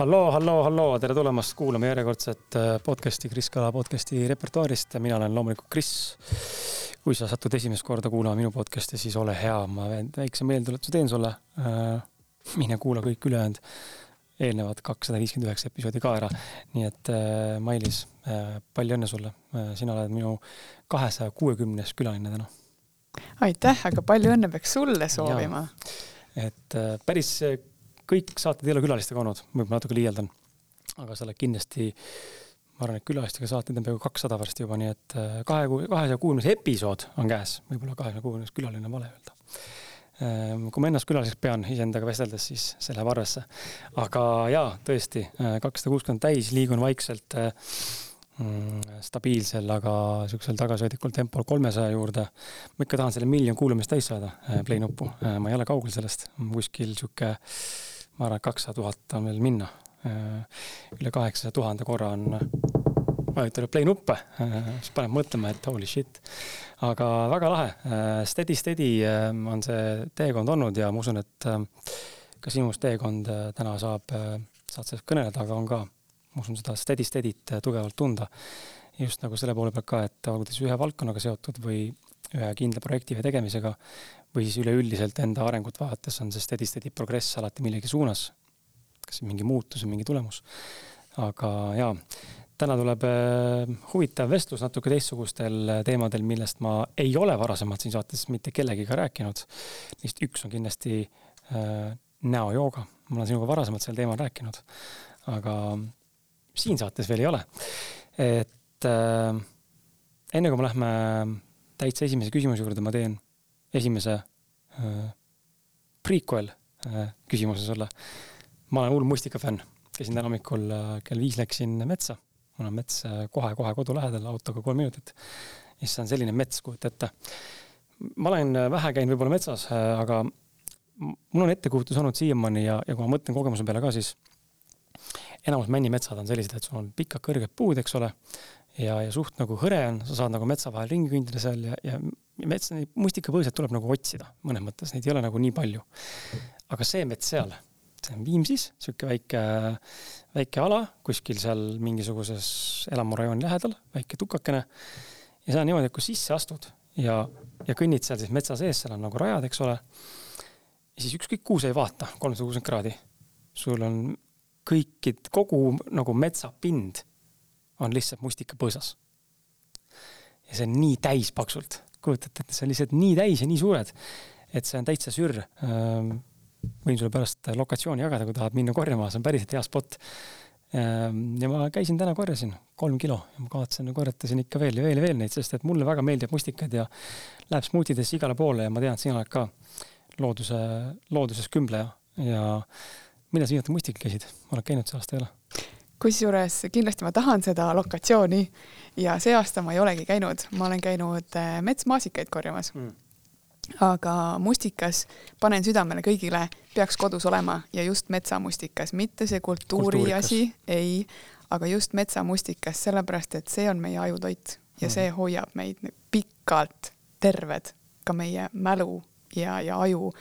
halloo, halloo, halloo, tere tulemast kuulama järjekordset äh, podcast'i Kris Kala podcast'i repertuaarist. mina olen loomulikult Kris. kui sa satud esimest korda kuulama minu podcast'i, siis ole hea, ma väikse meeldetuletuse teen sulle. Äh, mine kuula kõik ülejäänud eelnevad kakssada viiskümmend üheksa episoodi ka ära. nii et äh, Mailis, palju õnne sulle. sina oled minu kahesaja kuuekümnes külaline täna. aitäh, aga palju õnne peaks sulle soovima. et päris kõik saated ei ole külalistega olnud, võib-olla natuke liialdan. aga sa oled kindlasti, ma arvan, et külalistega saateid on peaaegu kakssada varsti juba, nii et äh, kahe, kahesaja kuuekümnes episood on käes, võib-olla kahekümne kuuekümnes külaline on vale öelda. Ähm, kui ma ennast külaliseks pean iseendaga vesteldes, siis see läheb arvesse. aga jaa, tõesti, äh, kakssada kuuskümmend täis, liigun vaikselt äh, mm, stabiilsel, aga siuksel tagasihoidlikul tempol kolmesaja juurde. ma ikka tahan selle miljon kuulamist täis saada, play nuppu, ma ei ole kaugel sellest, kuskil sihuke ma arvan, et kakssada tuhat on veel minna. üle kaheksasaja tuhande korra on vajutanud play nuppe, mis paneb mõtlema, et holy shit. aga väga lahe, steady, steady on see teekond olnud ja ma usun, et ka sinust teekond täna saab, saad sellest kõneleda, aga on ka, ma usun, seda steady, steady't tugevalt tunda. just nagu selle poole pealt ka, et olgu ta siis ühe valdkonnaga seotud või ühe kindla projekti või tegemisega või siis üleüldiselt enda arengut vaadates on see steady steady progress alati millegi suunas. kas mingi muutus või mingi tulemus. aga jaa, täna tuleb äh, huvitav vestlus natuke teistsugustel teemadel, millest ma ei ole varasemalt siin saates mitte kellegiga rääkinud. Neist üks on kindlasti äh, näojooga, ma olen sinuga varasemalt sel teemal rääkinud, aga siin saates veel ei ole. et äh, enne kui me lähme täitsa esimese küsimuse juurde, ma teen esimese äh, prequel äh, küsimuse sulle. ma olen hull mustikafänn, käisin täna hommikul äh, kell viis läksin metsa, mul on mets kohe-kohe äh, kodu lähedal, autoga kolm minutit. issand, selline mets, kujuta ette. ma olen äh, vähe käinud võib-olla metsas äh,, aga mul on ettekujutus olnud siiamaani ja, ja kui ma mõtlen kogemuse peale ka, siis enamus männimetsad on sellised, et sul on pikad kõrged puud, eks ole, ja, ja suht nagu hõre on, sa saad nagu metsa vahel ringi kõndida seal ja, ja mets, neid mustikapõõsaid tuleb nagu otsida mõnes mõttes, neid ei ole nagu nii palju. aga see mets seal, see on Viimsis, sihuke väike, väike ala kuskil seal mingisuguses elamurajooni lähedal, väike tukakene. ja see on niimoodi, et kui sisse astud ja, ja kõnnid seal siis metsa sees, seal on nagu rajad, eks ole. ja siis ükskõik kuhu sa ei vaata, kolmsada kuuskümmend kraadi. sul on kõikid, kogu nagu metsapind on lihtsalt mustikapõõsas. ja see on nii täis paksult kujutate ette, see on lihtsalt nii täis ja nii suured, et see on täitsa sürr. Ehm, võin sulle pärast lokatsiooni jagada, kui tahad minna korjama, see on päriselt hea spot. Ehm, ja ma käisin täna, korjasin kolm kilo ja ma kavatsen korjata siin ikka veel ja veel ja veel neid, sest et mulle väga meeldib mustikad ja läheb smuutidesse igale poole ja ma tean, et sina oled ka looduse, looduses kümbleja ja millal sa viimati mustikaid käisid, oled käinud see aasta ei ole? Kusjuures kindlasti ma tahan seda lokatsiooni ja see aasta ma ei olegi käinud, ma olen käinud äh, metsmaasikaid korjamas mm. aga mustikas, panen südamele kõigile, peaks kodus olema ja just metsamustikas, mitte see kultuuri asi, ei, aga just metsamustikas, sellepärast et see on meie ajutoit ja mm. see hoiab meid pikalt terved, ka meie mälu ja, ja aju.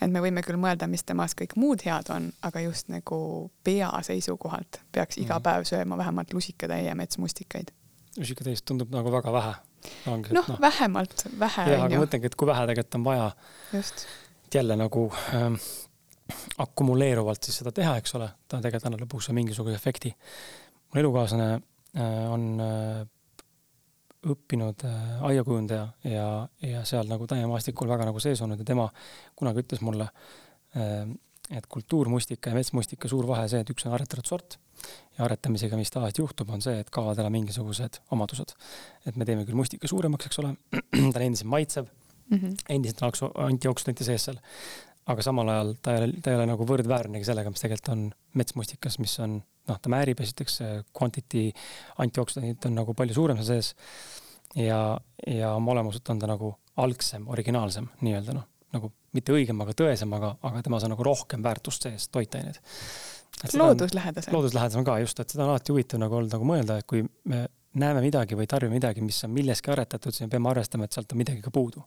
Et me võime küll mõelda, mis temas kõik muud head on, aga just nagu pea seisukohalt peaks iga mm. päev sööma vähemalt lusikatäie metsmustikaid. lusikatäist tundub nagu väga vähe. noh no,, vähemalt vähe. jah, aga mõtlengi, et kui vähe tegelikult on vaja. just. jälle nagu ähm, akumuleeruvalt siis seda teha, eks ole, ta tegelikult annab lõpuks mingisuguse efekti. mu elukaaslane äh, on äh, õppinud äh, aiakujundaja ja, ja seal nagu täiemaastikul väga nagu sees olnud ja tema kunagi ütles mulle, äh, et kultuurmustika ja metsmustika suur vahe see, et üks on aretatud sort ja aretamisega, mis tavaliselt juhtub, on see, et kaovad ära mingisugused omadused. et me teeme küll mustika suuremaks, eks ole, ta on endiselt maitsev mm, -hmm. endiselt on antijooksutante sees seal, aga samal ajal ta ei ole, ta ei ole nagu võrdväärsegi sellega, mis tegelikult on metsmustikas, mis on noh, ta määrib esiteks quantity antijooksutandid on nagu palju suurem seal sees. ja, ja oma olemuselt on ta nagu algsem, originaalsem nii-öelda noh, nagu mitte õigem, aga tõesem, aga, aga temas on nagu rohkem väärtust sees, toitained. looduslähedasem. looduslähedasem ka just, et seda on alati huvitav nagu olnud nagu mõelda, et kui me näeme midagi või tarbime midagi, mis on milleski aretatud, siis me peame arvestama, et sealt on midagi ka puudu.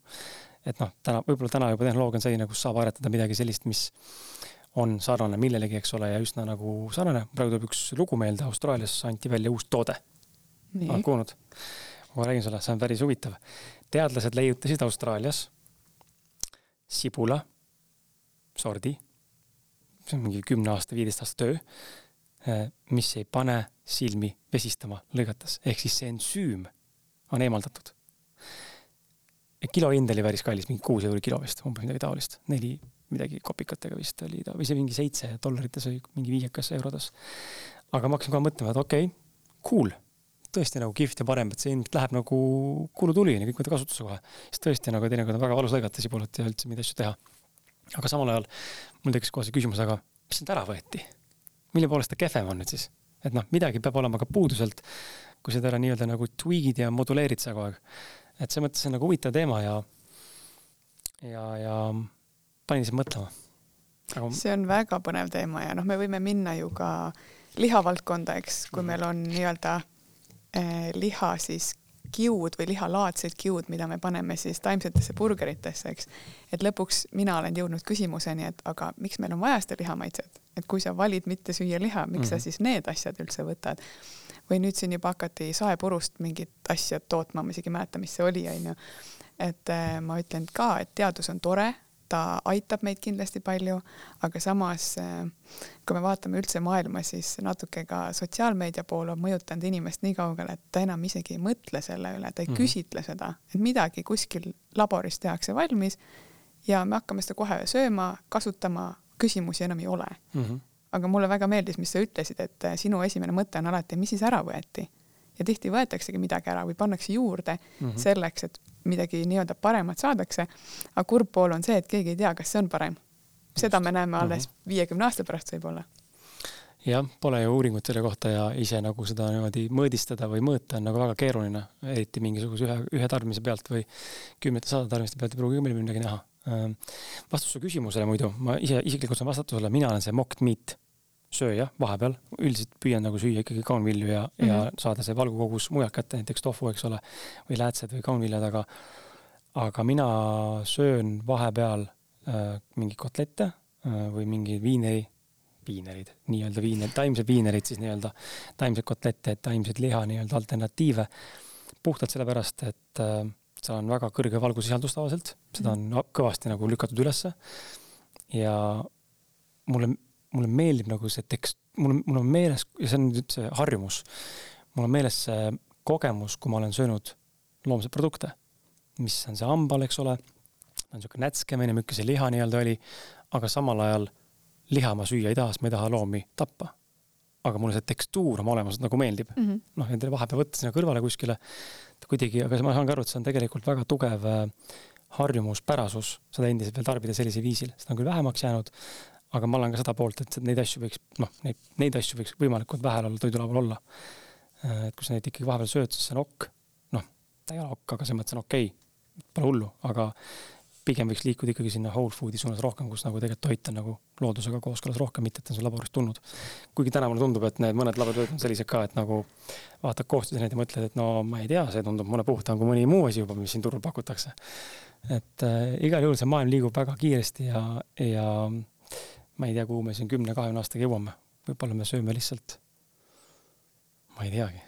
et noh, täna, võib-olla täna juba tehnoloogia on selline, kus saab aretada midagi sellist, mis on sarnane millelegi, eks ole, ja üsna nagu sarnane. praegu tuleb üks lugu meelde, Austraalias anti välja uus toode. oled kuulnud? ma räägin sulle, see on päris huvitav. teadlased leiutasid Austraalias sibula sordi, see on mingi kümne aasta, viieteist aasta töö, eh, mis ei pane silmi vesistama lõigates, ehk siis see ensüüm on eemaldatud. kilo hind oli päris kallis, mingi kuus euri kilo vist, umbes midagi taolist, neli midagi kopikatega vist oli ta, või see mingi seitse dollarites või mingi viiekas eurodes. aga ma hakkasin kohe mõtlema, et okei okay,, cool, tõesti nagu kihvt ja parem, et see ilmselt läheb nagu kulutulini, kõik võtta kasutusse kohe. siis tõesti nagu teinekord on väga valus lõigata sibulat ja üldse mingeid asju teha. aga samal ajal mul tekkis kohe see küsimus, aga mis nüüd ära võeti? mille poolest ta kehvem on nüüd siis? et noh, midagi peab olema ka puuduselt, kui seda nii-öelda nagu tweak'id ja moduleerid sa kogu aeg. et selles mõttes on nagu huvitav teema ja, ja, ja panin sind mõtlema Aga.... see on väga põnev teema ja noh, me võime minna ju ka lihavaldkonda, eks, kui -hmm. meil on nii-öelda eh, liha siis kiud või lihalaadseid kiud, mida me paneme siis taimsetesse burgeritesse, eks. et lõpuks mina olen jõudnud küsimuseni, et aga miks meil on vaja seda lihamaitset, et kui sa valid mitte süüa liha, miks mm -hmm. sa mhm. siis need asjad üldse võtad? või nüüd siin juba hakati saepurust mingit asja tootma, ma isegi ei mäleta, mis see oli, onju. et eh, ma ütlen ka, et teadus on tore ta aitab meid kindlasti palju, aga samas kui me vaatame üldse maailma, siis natuke ka sotsiaalmeedia pool on mõjutanud inimest nii kaugele, et ta enam isegi ei mõtle selle üle, ta ei mm -hmm. küsitle seda, et midagi kuskil laboris tehakse valmis ja me hakkame seda kohe sööma, kasutama, küsimusi enam ei ole mm. -hmm. aga mulle väga meeldis, mis sa ütlesid, et sinu esimene mõte on alati, mis siis ära võeti ja tihti võetaksegi midagi ära või pannakse juurde mm -hmm. selleks, et midagi nii-öelda paremat saadakse. aga kurb pool on see, et keegi ei tea, kas see on parem. seda me näeme alles mhm. viiekümne aasta pärast võib-olla. jah, pole ju uuringut selle kohta ja ise nagu seda niimoodi mõõdistada või mõõta on nagu väga keeruline, eriti mingisuguse ühe, ühe tarbimise pealt või kümnete sadade tarbimise pealt ei pruugi meil midagi näha. vastus su küsimusele muidu, ma ise isiklikult saan vastata sulle, mina olen see mocked meat sööja vahepeal, üldiselt püüan nagu süüa ikkagi kaunvilju ja mm, -hmm. ja mhm. saada see valgukogus mujalt kätte, näiteks tofu, eks ole, või läätsed või kaunviljad, aga aga mina söön vahepeal äh, mingeid kotlette äh, või mingeid viineri, viinerid, nii-öelda viiner, taimsed viinerid siis nii-öelda, taimseid kotlette, taimseid liha nii-öelda alternatiive, puhtalt sellepärast, et äh, seal on väga kõrge valgusisaldus tavaliselt, seda on mhm. kõvasti nagu lükatud ülesse ja mulle mulle meeldib nagu see tekst, mul, mul on meeles, ja see on nüüd see harjumus, mul on meeles see kogemus, kui ma olen söönud loomseid produkte, mis on see hambal, eks ole, on niisugune nätskemine, milline see liha nii-öelda oli, aga samal ajal liha ma süüa ei taha, sest ma ei taha loomi tappa. aga mulle see tekstuur oma olemuselt nagu meeldib. Mm -hmm.. noh, endale vahepeal võtta sinna kõrvale kuskile, kuidagi, aga ma saan ka aru, et see on tegelikult väga tugev äh, harjumuspärasus seda endiselt veel tarbida sellisel viisil, seda on küll vähemaks jäänud, aga ma olen ka seda poolt, et neid asju võiks, noh, neid, neid asju võiks võimalikult vähe toidulaual olla. et kui sa neid ikkagi vahepeal sööd, siis see on ok. noh, ta ei ole ok, aga selles mõttes on okei okay., pole hullu, aga pigem võiks liikuda ikkagi sinna whole food'i suunas rohkem, kus nagu tegelikult toit on nagu loodusega kooskõlas rohkem, mitte et on see laborist tulnud. kuigi täna mulle tundub, et need mõned laboritoidid on sellised ka, et nagu vaatad koostise neid ja mõtled, et no ma ei tea, see tundub mulle puhtam kui mõni muu asi juba, mis siin turul pakutakse. et äh, igal juhul see maailm liigub väga kiiresti ja, ja ma ei tea, kuhu me siin kümne-kahekümne aastaga jõuame. võib-olla me sööme lihtsalt, ma ei teagi.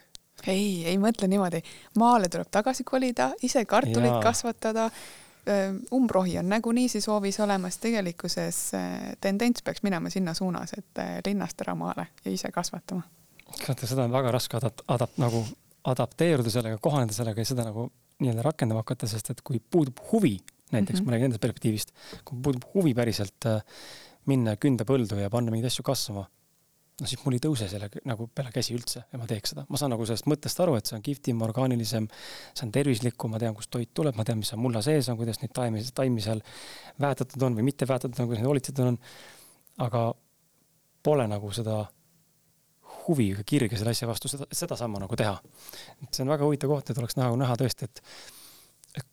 ei, ei mõtle niimoodi. maale tuleb tagasi kolida, ise kartulit Jaa. kasvatada. umbrohi on nagunii siis hoovis olemas, tegelikkuses tendents peaks minema sinna suunas, et linnast ära maale ja ise kasvatama. vaata, seda on väga raske adapt-, adapt-, nagu adapteeruda sellega, kohaneda sellega ja seda nagu nii-öelda rakendama hakata, sest et kui puudub huvi, näiteks mm -hmm. ma räägin endast perspektiivist, kui puudub huvi päriselt äh, minna ja künda põldu ja panna mingeid asju kasvama, no siis mul ei tõuse selle nagu peale käsi üldse ja ma teeks seda. ma saan nagu sellest mõttest aru, et see on kihvtim, orgaanilisem, see on tervislikum, ma tean, kust toit tuleb, ma tean, mis seal mulla sees on, kuidas neid taimi, taimi seal väetatud on või mitte väetatud on, kuidas neid hoolitsetud on. aga pole nagu seda huvi ega kirge selle asja vastu, seda, sedasama nagu teha. et see on väga huvitav koht, et oleks näha, näha tõesti, et,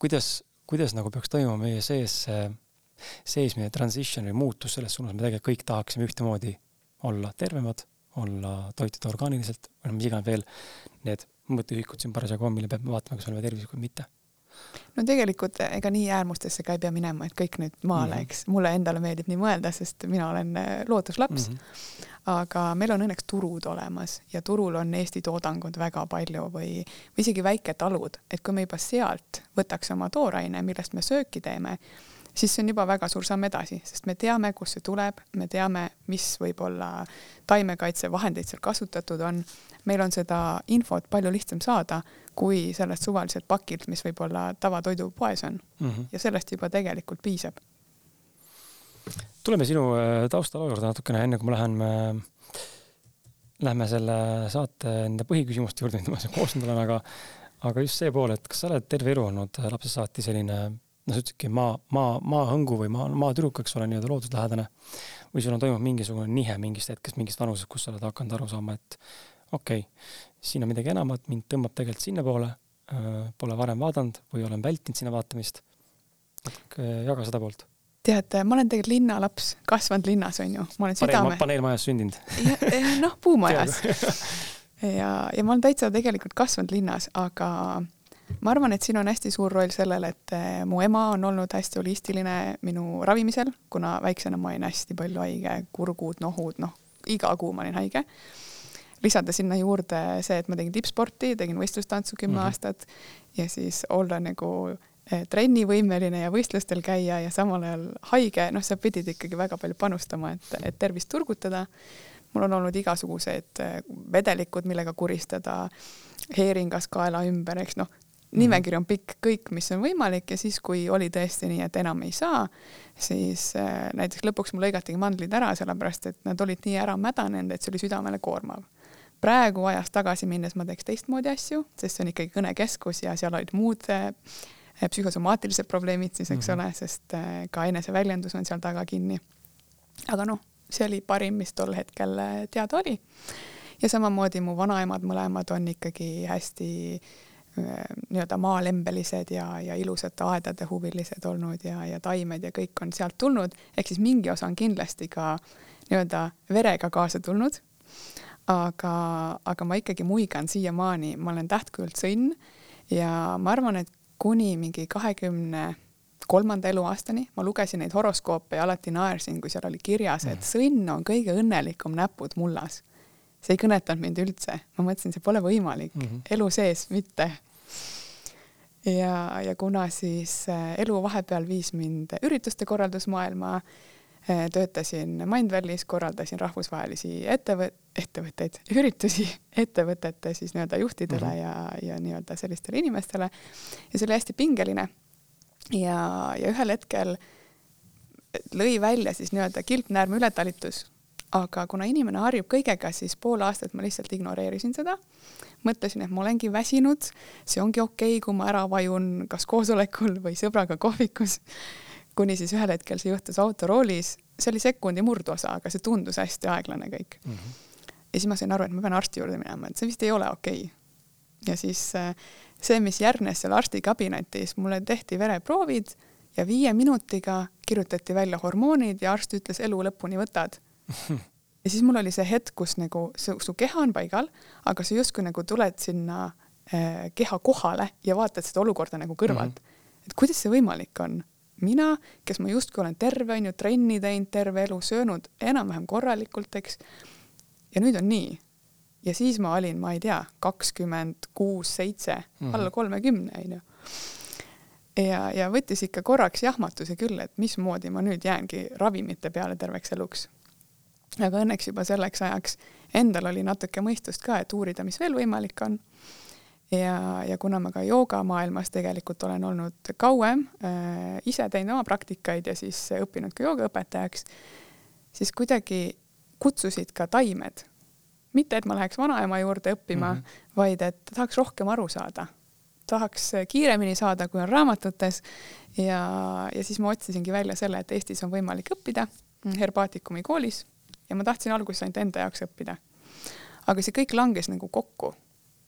kuidas, kuidas nagu peaks toimuma meie sees see seesmine transition või muutus selles suunas, me tegelikult kõik tahaksime ühtemoodi olla tervemad, olla toituda orgaaniliselt või noh, mis iganes veel need mõõteühikud siin parasjagu on, mille pealt me vaatame, kas oleme tervislikud või mitte. no tegelikult ega nii äärmustesse ka ei pea minema, et kõik nüüd maale mm, -hmm. eks. mulle endale meeldib nii mõelda, sest mina olen äh, looduslaps mm. -hmm. aga meil on õnneks turud olemas ja turul on Eesti toodangud väga palju või, või isegi väiketalud, et kui me juba sealt võtaks oma tooraine, millest me sööki teeme, siis see on juba väga suur samm edasi, sest me teame, kust see tuleb, me teame, mis võib-olla taimekaitsevahendeid seal kasutatud on. meil on seda infot palju lihtsam saada kui sellest suvaliselt pakilt, mis võib-olla tavatoidupoes on mm. -hmm. ja sellest juba tegelikult piisab. tuleme sinu äh, taustaloo juurde natukene, enne kui ma lähen, lähme selle saate nende põhiküsimuste juurde, mida ma siin koostanud olen, aga, aga just see pool, et kas sa oled terve elu olnud äh, lapsest saati selline noh, sa ütlesidki maa, maa, maahõngu või maa, maatüdruk, eks ole, nii-öelda looduslähedane. või sul on toimunud mingisugune nihe mingist hetkest, mingist vanusest, kus sa oled hakanud aru saama, et okei okay,, siin on midagi enamat, mind tõmbab tegelikult sinnapoole, pole varem vaadanud või olen vältinud sinna vaatamist. jaga seda poolt. tead, ma olen tegelikult linnalaps, kasvanud linnas, on ju, ma olen südame. paneelmajas sündinud. noh, puumajas ja, ja ma olen täitsa tegelikult kasvanud linnas, aga ma arvan, et siin on hästi suur roll sellel, et eh, mu ema on olnud hästi holistiline minu ravimisel, kuna väiksena ma olin hästi palju haige, kurgud, nohud, noh, iga kuu ma olin haige lisada sinna juurde see, et ma tegin tippsporti, tegin võistlustantsu kümme mm -hmm. aastat ja siis olla nagu eh, trennivõimeline ja võistlustel käia ja samal ajal haige, noh, sa pidid ikkagi väga palju panustama, et, et tervist turgutada. mul on olnud igasugused eh, vedelikud, millega kuristada, heeringas kaela ümber, eks noh, nimekiri on pikk, kõik, mis on võimalik ja siis, kui oli tõesti nii, et enam ei saa, siis äh, näiteks lõpuks mul lõigatigi mandlid ära, sellepärast et nad olid nii ära mädanenud, et see oli südamele koormav praegu ajas tagasi minnes ma teeks teistmoodi asju, sest see on ikkagi kõnekeskus ja seal olid muud äh, psühhosomaatilised probleemid siis, eks mm -hmm. ole, sest äh, ka eneseväljendus on seal taga kinni. aga noh, see oli parim, mis tol hetkel äh, teada oli. ja samamoodi mu vanaemad mõlemad on ikkagi hästi nii-öelda maalembelised ja, ja ilusate aedade huvilised olnud ja, ja taimed ja kõik on sealt tulnud, ehk siis mingi osa on kindlasti ka nii-öelda verega kaasa tulnud aga, aga ma ikkagi muigan siiamaani, ma olen tähtkujult sõnn ja ma arvan, et kuni mingi kahekümne kolmanda eluaastani ma lugesin neid horoskoope ja alati naersin, kui seal oli kirjas, et mm. sõnn on kõige õnnelikum näpud mullas. see ei kõnetanud mind üldse, ma mõtlesin, see pole võimalik mm, -hmm. elu sees mitte. Ja, ja kuna siis äh, elu vahepeal viis mind ürituste korraldusmaailma äh, Äh, töötasin Mindvalley's, korraldasin rahvusvahelisi ettevõ-, ettevõtteid, üritusi ettevõtete siis nii-öelda juhtidele mm -hmm. ja, ja nii-öelda sellistele inimestele. ja see oli hästi pingeline. ja, ja ühel hetkel lõi välja siis nii-öelda kilpnäärme ületalitus. Aga kuna inimene harjub kõigega, siis pool aastat ma lihtsalt ignoreerisin seda. mõtlesin, et ma olengi väsinud, see ongi okei okay,, kui ma ära vajun kas koosolekul või sõbraga kohvikus kuni siis ühel hetkel see juhtus autoroolis, see oli sekundi murdosa, aga see tundus hästi aeglane kõik mm. -hmm. ja siis ma sain aru, et ma pean arsti juurde minema, et see vist ei ole okei okay.. ja siis äh, see, mis järgnes seal arstikabinetis, mulle tehti vereproovid ja viie minutiga kirjutati välja hormoonid ja arst ütles elu lõpuni võtad ja siis mul oli see hetk, kus nagu su, su keha on paigal, aga sa justkui nagu tuled sinna äh, keha kohale ja vaatad seda olukorda nagu kõrvalt mm. -hmm. et kuidas see võimalik on mina, kes ma justkui olen terve, on ju, trenni teinud terve elu, söönud enam-vähem korralikult, eks. ja nüüd on nii. ja siis ma olin, ma ei tea, kakskümmend kuus, seitse, mhm. alla kolmekümne, on ju. ja, ja võttis ikka korraks jahmatuse küll, et mismoodi ma nüüd jäängi ravimite peale terveks eluks. Aga õnneks juba selleks ajaks endal oli natuke mõistust ka, et uurida, mis veel võimalik on ja, ja kuna ma ka joogamaailmas tegelikult olen olnud kauem äh,, ise teinud oma praktikaid ja siis õppinud ka joogaõpetajaks, siis kuidagi kutsusid ka taimed. mitte, et ma läheks vanaema juurde õppima mm, -hmm. vaid et tahaks rohkem aru saada. tahaks kiiremini saada, kui on raamatutes ja, ja siis ma otsisingi välja selle, et Eestis on võimalik õppida Herbaatikumi koolis ja ma tahtsin alguses ainult enda jaoks õppida. aga see kõik langes nagu kokku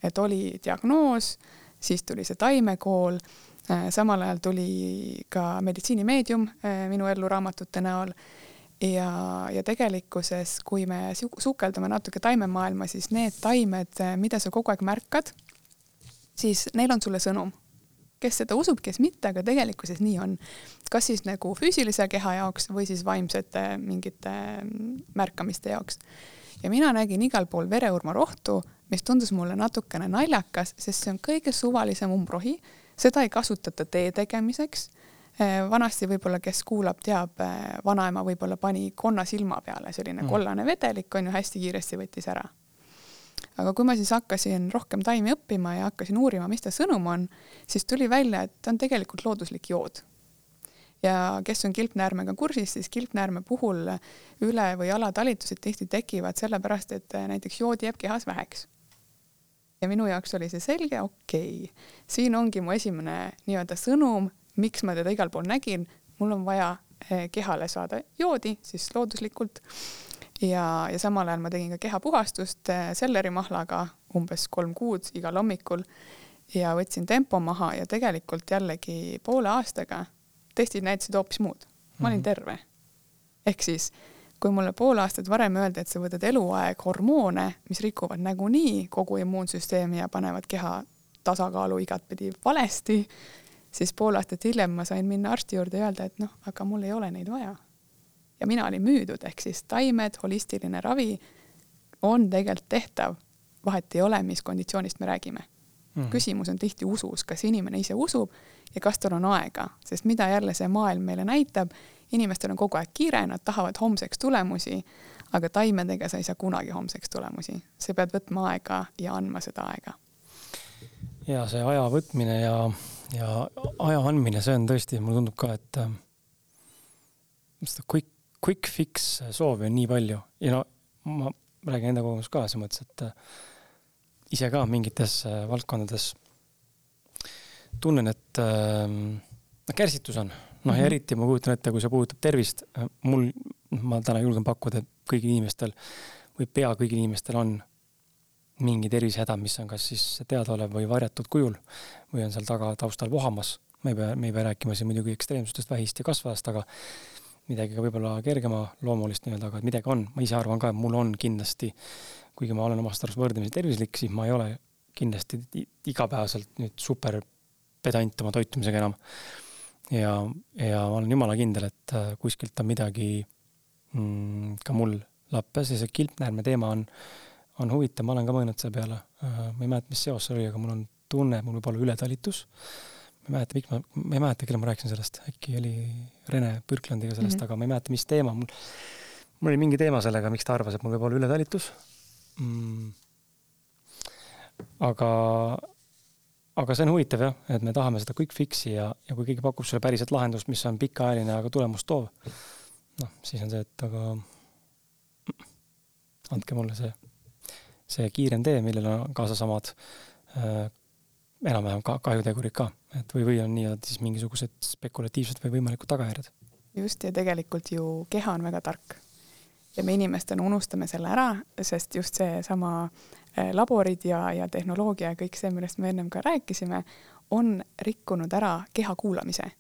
et oli diagnoos, siis tuli see taimekool, äh, samal ajal tuli ka meditsiinimeedium äh, minu ellu raamatute näol ja, ja tegelikkuses, kui me sukeldame natuke taimemaailma, siis need taimed, äh, mida sa kogu aeg märkad, siis neil on sulle sõnum. Kes seda usub, kes mitte, aga tegelikkuses nii on. kas siis nagu füüsilise keha jaoks või siis vaimsete mingite märkamiste jaoks. ja mina nägin igal pool vereurmarohtu, mis tundus mulle natukene naljakas, sest see on kõige suvalisem umbrohi, seda ei kasutata tee tegemiseks Eh, vanasti võib-olla, kes kuulab, teab, eh, vanaema võib-olla pani konna silma peale, selline mm. kollane vedelik on ju, hästi kiiresti võttis ära. Aga kui ma siis hakkasin rohkem taimi õppima ja hakkasin uurima, mis ta sõnum on, siis tuli välja, et ta on tegelikult looduslik jood. ja kes on kilpnäärmega kursis, siis kilpnäärme puhul üle- või alatalitused tihti tekivad sellepärast, et näiteks joodi jääb kehas väheks ja minu jaoks oli see selge, okei okay., siin ongi mu esimene nii-öelda sõnum, miks ma teda igal pool nägin, mul on vaja eh, kehale saada joodi siis looduslikult ja, ja samal ajal ma tegin ka kehapuhastust eh, sellerimahlaga umbes kolm kuud igal hommikul ja võtsin tempo maha ja tegelikult jällegi poole aastaga testid näitasid hoopis muud. ma olin mhm. terve. ehk siis, kui mulle pool aastat varem öeldi, et sa võtad eluaeg hormoone, mis rikuvad nagunii kogu immuunsüsteemi ja panevad keha tasakaalu igatpidi valesti, siis pool aastat hiljem ma sain minna arsti juurde ja öelda, et noh, aga mul ei ole neid vaja. Ja mina olin müüdud, ehk siis taimed, holistiline ravi on tegelikult tehtav, vahet ei ole, mis konditsioonist me räägime mm. küsimus on tihti usus, kas inimene ise usub ja kas tal on aega, sest mida jälle see maailm meile näitab, inimestel on kogu aeg kiire, nad tahavad homseks tulemusi, aga taimedega sa ei saa kunagi homseks tulemusi, sa pead võtma aega ja andma seda aega. ja see aja võtmine ja ja aja andmine, see on tõesti, mulle tundub ka, et äh, seda quick, quick fix soovi on nii palju ja no ma räägin enda kogemusest ka selles mõttes, et äh, ise ka mingites äh, valdkondades tunnen, et äh, kärsitus on. noh mm -hmm., ja mhm. eriti ma kujutan ette, kui see puudutab tervist, äh, mul, ma täna julgen pakkuda, et kõigil inimestel või pea kõigil inimestel on mingi tervisehäda, mis on kas siis teadaolev või varjatud kujul või on seal taga taustal vohamas. me ei pea, me ei pea rääkima siin muidugi ekstreemsustest, vähist ja kasvajast, aga midagi ka võib-olla kergema loomulist nii-öelda, aga midagi on, ma ise arvan ka, et mul on kindlasti, kuigi ma olen omast arust võrdlemisi tervislik, siis ma ei ole kindlasti igapäevaselt nüüd super pedant oma toitumisega enam. ja, ja ma olen jumala kindel, et äh, kuskilt on midagi mm, ka mul lappes ja see kilpnäärme teema on on huvitav, ma olen ka mõelnud selle peale. Äh, ma ei mäleta, mis seos see oli, aga mul on tunne, et mul võib olla ületalitus. Ma ei mäleta, miks ma, ma ei mäleta, kellele ma rääkisin sellest, äkki oli Rene Pürklandiga sellest mm, -hmm. aga ma ei mäleta, mis teema. Mul, mul oli mingi teema sellega, miks ta arvas, et mul võib olla ületalitus mm.. aga, aga see on huvitav jah, et me tahame seda quick fix'i ja, ja kui keegi pakub sulle päriselt lahendust, mis on pikaajaline, aga tulemust toov, noh, siis on see, et aga andke mulle see see kiirem tee, millel on kaasas omad äh, enam-vähem ka kahjutegurid ka, et või, või on nii-öelda siis mingisugused spekulatiivsed või võimalikud tagajärjed. just, ja tegelikult ju keha on väga tark. ja me inimestena unustame selle ära, sest just seesama äh, laborid ja, ja tehnoloogia ja kõik see, millest me ennem ka rääkisime, on rikkunud ära keha kuulamise.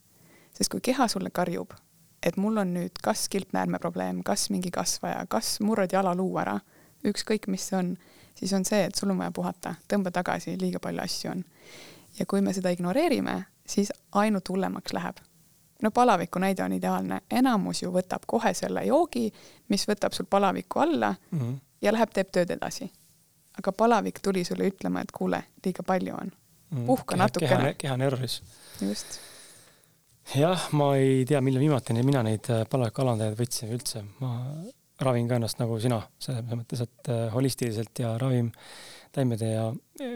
sest kui keha sulle karjub, et mul on nüüd kas kilpnäärme probleem, kas mingi kasvaja, kas murrad jalaluu ära, ükskõik mis see on siis on see, et sul on vaja puhata, tõmba tagasi, liiga palju asju on. Ja kui me seda ignoreerime, siis ainult hullemaks läheb. no palaviku näide on ideaalne, enamus ju võtab kohe selle joogi, mis võtab sul palaviku alla mm -hmm. ja läheb, teeb tööd edasi. aga palavik tuli sulle ütlema, et kuule, liiga palju on mm. puhka keha, natukene. keha on erroris. just jah, ma ei tea, millal viimati mina neid äh, palaviku alandajaid võtsin üldse, ma ravin ka ennast nagu sina, selles mõttes, et äh, holistiliselt ja ravin taimede ja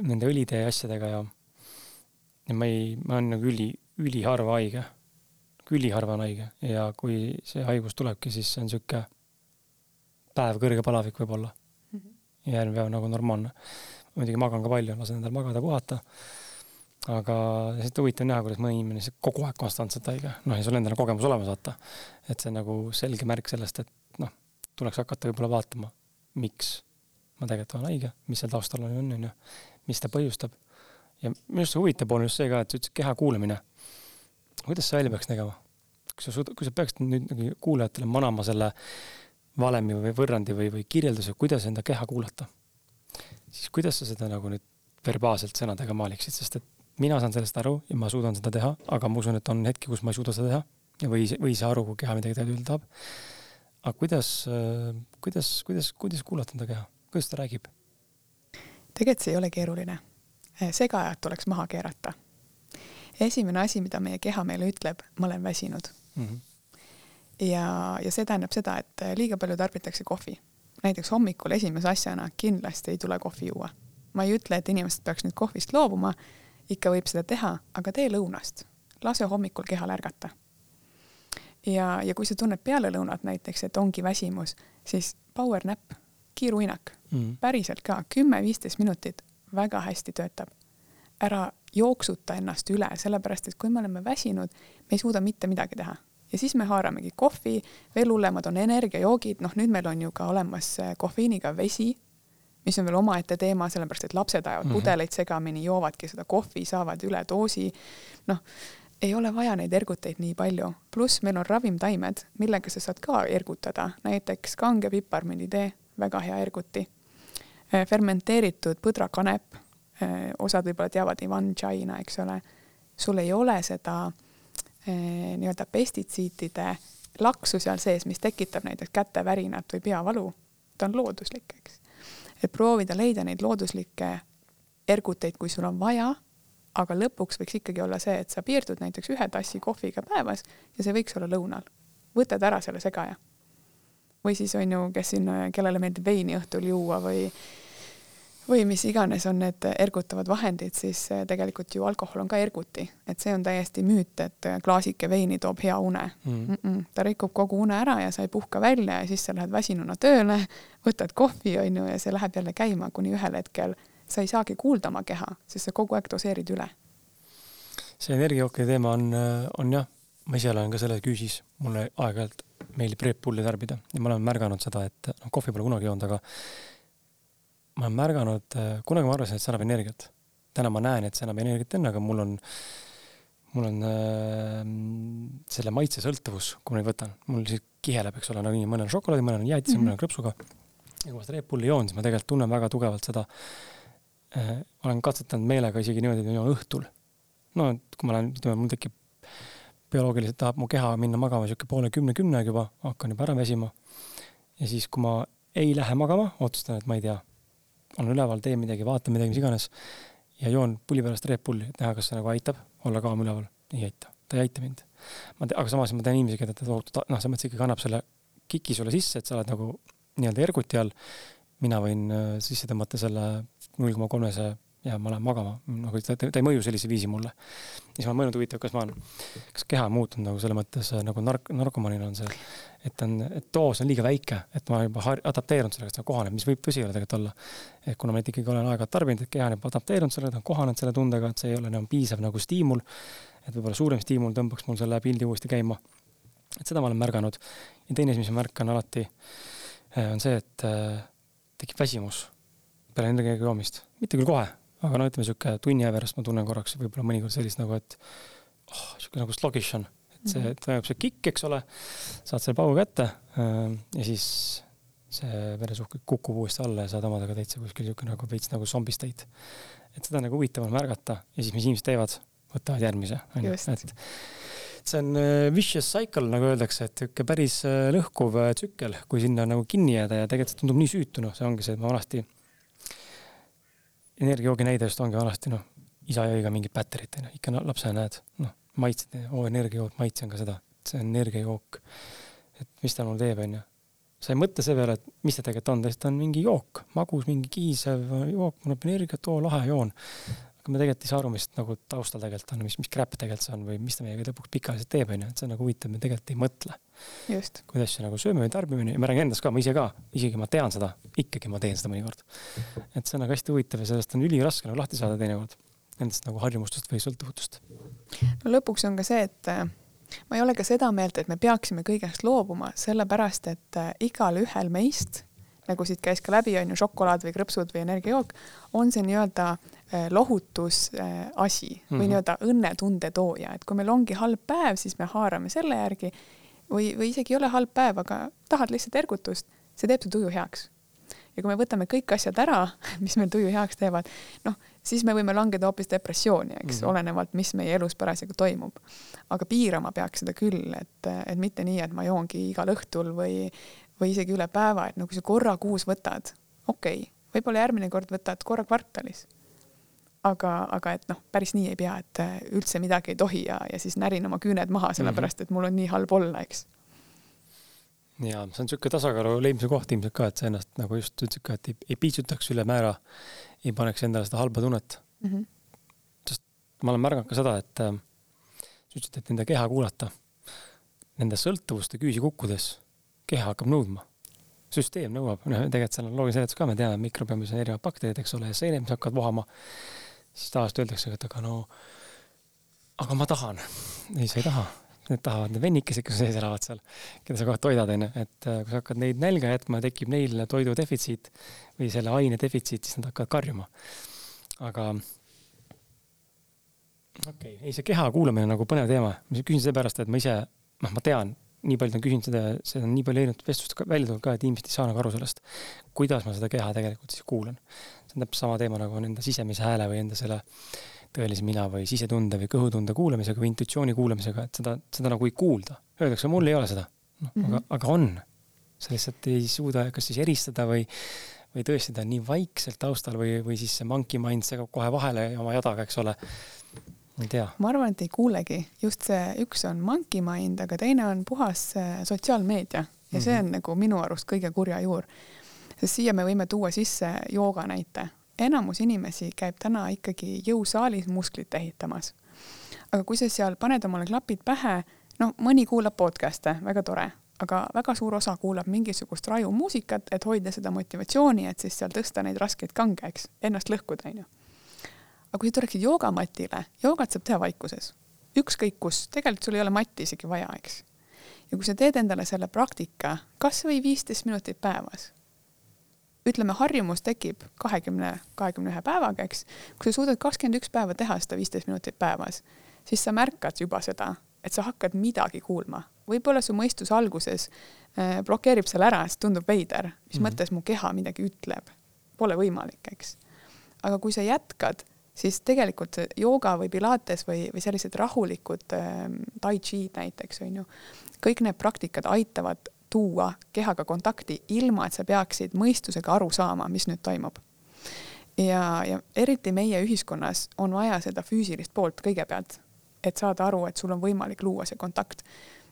nende õlide ja asjadega ja ja ma ei, ma olen nagu üli, üliharva haige. üliharva on haige ja kui see haigus tulebki, siis see on niisugune päev kõrge palavik võib-olla mm. -hmm. ja järgmine päev nagu normaalne. muidugi magan ka palju, lasen endal magada, puhata. aga lihtsalt huvitav näha, kuidas mõni inimene lihtsalt kogu aeg konstantselt haige, noh ja sul endal on kogemus olemas, vaata. et see on nagu selge märk sellest, et noh tuleks hakata võib-olla vaatama, miks ma tegelikult olen haige, mis seal taustal on, on ju, mis ta põhjustab. Ja minu arust huvitav on just see ka, et sa ütlesid keha kuulamine. kuidas see välja peaks nägema? kui sa suud-, kui sa peaksid nüüd nagu kuulajatele manama selle valemi või võrrandi või, või kirjelduse, kuidas enda keha kuulata, siis kuidas sa seda nagu nüüd verbaalselt sõnadega maaliksid, sest et mina saan sellest aru ja ma suudan seda teha, aga ma usun, et on hetki, kus ma ei suuda seda teha ja või, või ei saa aru, kui keha midagi tegelikult tahab. aga kuidas, kuidas, kuidas, kuidas kuulata enda keha, kuidas ta räägib? tegelikult see ei ole keeruline. Segajad tuleks maha keerata. esimene asi, mida meie keha meile ütleb, ma olen väsinud mm. -hmm. ja, ja see tähendab seda, et liiga palju tarbitakse kohvi. näiteks hommikul esimese asjana kindlasti ei tule kohvi juua. ma ei ütle, et inimesed peaks nüüd kohvist loobuma, ikka võib seda teha, aga tee lõunast. lase hommikul kehal ärgata ja, ja kui sa tunned peale lõunat näiteks, et ongi väsimus, siis power nap, kiiruinak mm., päriselt ka kümme-viisteist minutit väga hästi töötab. ära jooksuta ennast üle, sellepärast et kui me oleme väsinud, me ei suuda mitte midagi teha ja siis me haaramegi kohvi, veel hullemad on energiajoogid, noh, nüüd meil on ju ka olemas äh, kofeiiniga vesi, mis on veel omaette teema, sellepärast et lapsed ajavad mm -hmm. pudeleid segamini, joovadki seda kohvi, saavad üledoosi. noh, ei ole vaja neid erguteid nii palju, pluss meil on ravimtaimed, millega sa saad ka ergutada, näiteks kange piparmünditee, väga hea erguti. Äh, fermenteeritud põdrakanep, äh, osad võib-olla teavad Ivan China, eks ole. sul ei ole seda äh, nii-öelda pestitsiidide laksu seal sees, mis tekitab näiteks kätevärinat või peavalu. ta on looduslik, eks. et proovida leida neid looduslikke erguteid, kui sul on vaja aga lõpuks võiks ikkagi olla see, et sa piirdud näiteks ühe tassi kohviga päevas ja see võiks olla lõunal. võtad ära selle segaja. või siis on ju, kes siin, kellele meeldib veini õhtul juua või või mis iganes on need ergutavad vahendid, siis eh, tegelikult ju alkohol on ka erguti, et see on täiesti müüt, et klaasike veini toob hea une mm. Mm -mm. ta rikub kogu une ära ja sa ei puhka välja ja siis sa lähed väsinuna tööle, võtad kohvi, on ju, ja see läheb jälle käima, kuni ühel hetkel sa ei saagi kuulda oma keha, sest sa kogu aeg doseerid üle. see energiajookide teema on, on jah, ma ise olen ka selles küüsis, mulle aeg-ajalt meeldib Red Bulli tarbida ja ma olen märganud seda, et noh, kohvi pole kunagi joonud, aga ma olen märganud, kunagi ma arvasin, et see annab energiat. täna ma näen, et see annab energiat enne, aga mul on, mul on äh, selle maitsesõltuvus, kui ma neid võtan, mul siis kiheleb, eks ole, nagunii, mõnel on šokolaadi, mõnel on jäätis mm, -hmm. mõnel on krõpsuga. ja kui ma seda Red Bulli joon, siis ma tegelikult tunnen väga tugevalt seda Äh, olen katsetanud meelega isegi niimoodi, et ma joon õhtul. no et kui ma lähen, ütleme, mul tekib bioloogiliselt tahab mu keha minna magama sihuke poole kümne-kümnega juba, hakkan juba ära väsima. ja siis, kui ma ei lähe magama, otsustan, et ma ei tea, olen üleval, teen midagi, vaatan midagi, mis iganes ja joon pulli pärast Red Bulli, et näha, kas see nagu aitab olla kaam üleval. ei aita, ta ei aita mind. ma tean, aga samas ma tean inimesi, keda ta tohutu, noh, selles mõttes ikkagi annab selle kiki sulle sisse, et sa oled nagu nii-öelda erguti all. mina võin äh, sisse tõmmata selle null koma kolmese ja ma lähen magama, nagu ta, ta ei mõju sellisel viisil mulle. siis ma olen mõelnud, huvitav, kas ma olen, kas keha on muutunud nagu selles mõttes nagu nark-, narkomaanil on see, et on, et doos on liiga väike, et ma juba har-, adapteerunud sellega, et see kohaneb, mis võib tõsi olla tegelikult olla. et kuna ma ikkagi olen aeg-ajalt tarbinud, et keha on juba adapteerunud sellega, ta on kohanenud selle tundega, et see ei ole enam piisav nagu stiimul. et võib-olla suurem stiimul tõmbaks mul selle pildi uuesti käima. et seda ma olen märganud. ja teine asi, mis ma märkan alati, eh, on see, et eh, tekib väsimus peale energiaga joomist, mitte küll kohe, aga no ütleme, sihuke tunni aja pärast ma tunnen korraks võib-olla mõnikord sellist nagu, et oh, sihuke nagu sluggish on, et see, et vajab see kikk, eks ole, saad selle paugu kätte äh, ja siis see veresuhk kukub uuesti alla ja saad omadega täitsa kuskil sihuke nagu veits nagu zombi state. et seda nagu huvitav on märgata ja siis, mis inimesed teevad, võtavad järgmise, onju, et see on äh, vicious cycle, nagu öeldakse, et sihuke päris äh, lõhkuv tsükkel, kui sinna nagu kinni jääda ja tegelikult see tundub nii süütu, noh, see ongi see, et ma vanasti energiajoogi näide just ongi vanasti noh, isa jõi ka mingit batterit onju, ikka no, lapsena näed, noh, maitsed, oo energiajook, maitsen ka seda, see on energiajook. et mis ta mulle teeb, onju. sa ei mõtle selle peale, et mis ta tegelikult on, ta on mingi jook, magus, mingi kiisev jook, mul on energiat, oo lahe joon aga me tegelikult ei saa aru, mis nagu taustal tegelikult on, mis, mis crap tegelikult see on või mis ta meiega lõpuks pikaajaliselt teeb, onju, et see on nagu huvitav, me tegelikult ei mõtle. kuidas see nagu sööme või tarbime ja ma räägin endast ka, ma ise ka, isegi ma tean seda, ikkagi ma teen seda mõnikord. et see on nagu hästi huvitav ja sellest on üliraske nagu lahti saada teinekord, nendest nagu harjumustest või sõltuvutust. no lõpuks on ka see, et äh, ma ei ole ka seda meelt, et me peaksime kõigest loobuma, sellepärast et äh, igalühel meist nagu siit käis ka läbi, on ju, šokolaad või krõpsud või energiajook, on see nii-öelda äh, lohutusasi äh, või mm -hmm. nii-öelda õnnetunde tooja, et kui meil ongi halb päev, siis me haarame selle järgi või, või isegi ei ole halb päev, aga tahad lihtsalt ergutust, see teeb su tuju heaks. ja kui me võtame kõik asjad ära, mis meil tuju heaks teevad, noh, siis me võime langeda hoopis depressiooni, eks mm, -hmm. olenevalt, mis meie elus parasjagu toimub. aga piirama peaks seda küll, et, et mitte nii, et ma joongi igal õhtul või, või isegi üle päeva, et no kui sa korra kuus võtad, okei okay,, võib-olla järgmine kord võtad korra kvartalis. aga, aga et noh, päris nii ei pea, et üldse midagi ei tohi ja, ja siis närin oma küüned maha, sellepärast mhm. et mul on nii halb olla, eks ja see on niisugune tasakaalu leidmise koht ilmselt ka, et sa ennast nagu just ütlesid ka, et ei, ei piitsutaks ülemäära, ei paneks endale seda halba tunnet mm. -hmm. sest ma olen märganud ka seda, et äh, sa ütlesid, et nende keha kuulata, nende sõltuvuste küüsi kukkudes keha hakkab nõudma. süsteem nõuab, noh, tegelikult seal on loogiline seletus ka, me teame, mikrobiomis on erinevad bakterid, eks ole, ja seened, mis hakkavad vohama, siis tavaliselt öeldakse, et aga no, aga ma tahan. ei, sa ei taha need tahavad, need vennikesed, kes sees elavad seal, keda sa kohe toidad, onju, et äh, kui sa hakkad neid nälga jätma, tekib neil toidu defitsiit või selle aine defitsiit, siis nad hakkavad karjuma. aga okei okay., ei see keha kuulamine on nagu põnev teema, ma küsin seepärast, et ma ise, noh, ma tean, nii paljud on küsinud seda, seda on nii palju erinevat vestlust välja tulnud ka, et inimesed ei saa nagu aru sellest, kuidas ma seda keha tegelikult siis kuulan. see on täpselt sama teema nagu on enda sisemise hääle või enda selle tõelise mina või sisetunde või kõhutunde kuulamisega või intuitsiooni kuulamisega, et seda, seda nagu ei kuulda. Öeldakse, mul ei ole seda. noh mm -hmm., aga, aga on. sa lihtsalt ei suuda kas siis eristada või, või tõesti ta on nii vaikselt taustal või, või siis see monkey mind segab kohe vahele oma jadaga, eks ole. Ma arvan, et ei kuulegi. just see, üks on monkey mind, aga teine on puhas äh, sotsiaalmeedia ja see on mm -hmm. nagu minu arust kõige kurja juur. sest siia me võime tuua sisse jooga näite enamus inimesi käib täna ikkagi jõusaalis musklit ehitamas. aga kui sa seal paned omale klapid pähe, noh, mõni kuulab podcast'e, väga tore, aga väga suur osa kuulab mingisugust rajumuusikat, et hoida seda motivatsiooni, et siis seal tõsta neid raskeid kange, eks, ennast lõhkuda, onju. Aga kui sa tuleksid joogamatile, joogat saab teha vaikuses, ükskõik kus, tegelikult sul ei ole matti isegi vaja, eks. ja kui sa teed endale selle praktika kas või viisteist minutit päevas ütleme, harjumus tekib kahekümne, kahekümne ühe päevaga, eks. kui sa suudad kakskümmend üks päeva teha seda viisteist minutit päevas, siis sa märkad juba seda, et sa hakkad midagi kuulma. võib-olla su mõistus alguses äh, blokeerib selle ära, sest tundub veider, mis mm -hmm. mõttes mu keha midagi ütleb. Pole võimalik, eks. aga kui sa jätkad, siis tegelikult jooga või pilates või, või sellised rahulikud äh, tai chi näiteks on ju, kõik need praktikad aitavad tuua kehaga kontakti, ilma et sa peaksid mõistusega aru saama, mis nüüd toimub. ja, ja eriti meie ühiskonnas on vaja seda füüsilist poolt kõigepealt, et saada aru, et sul on võimalik luua see kontakt.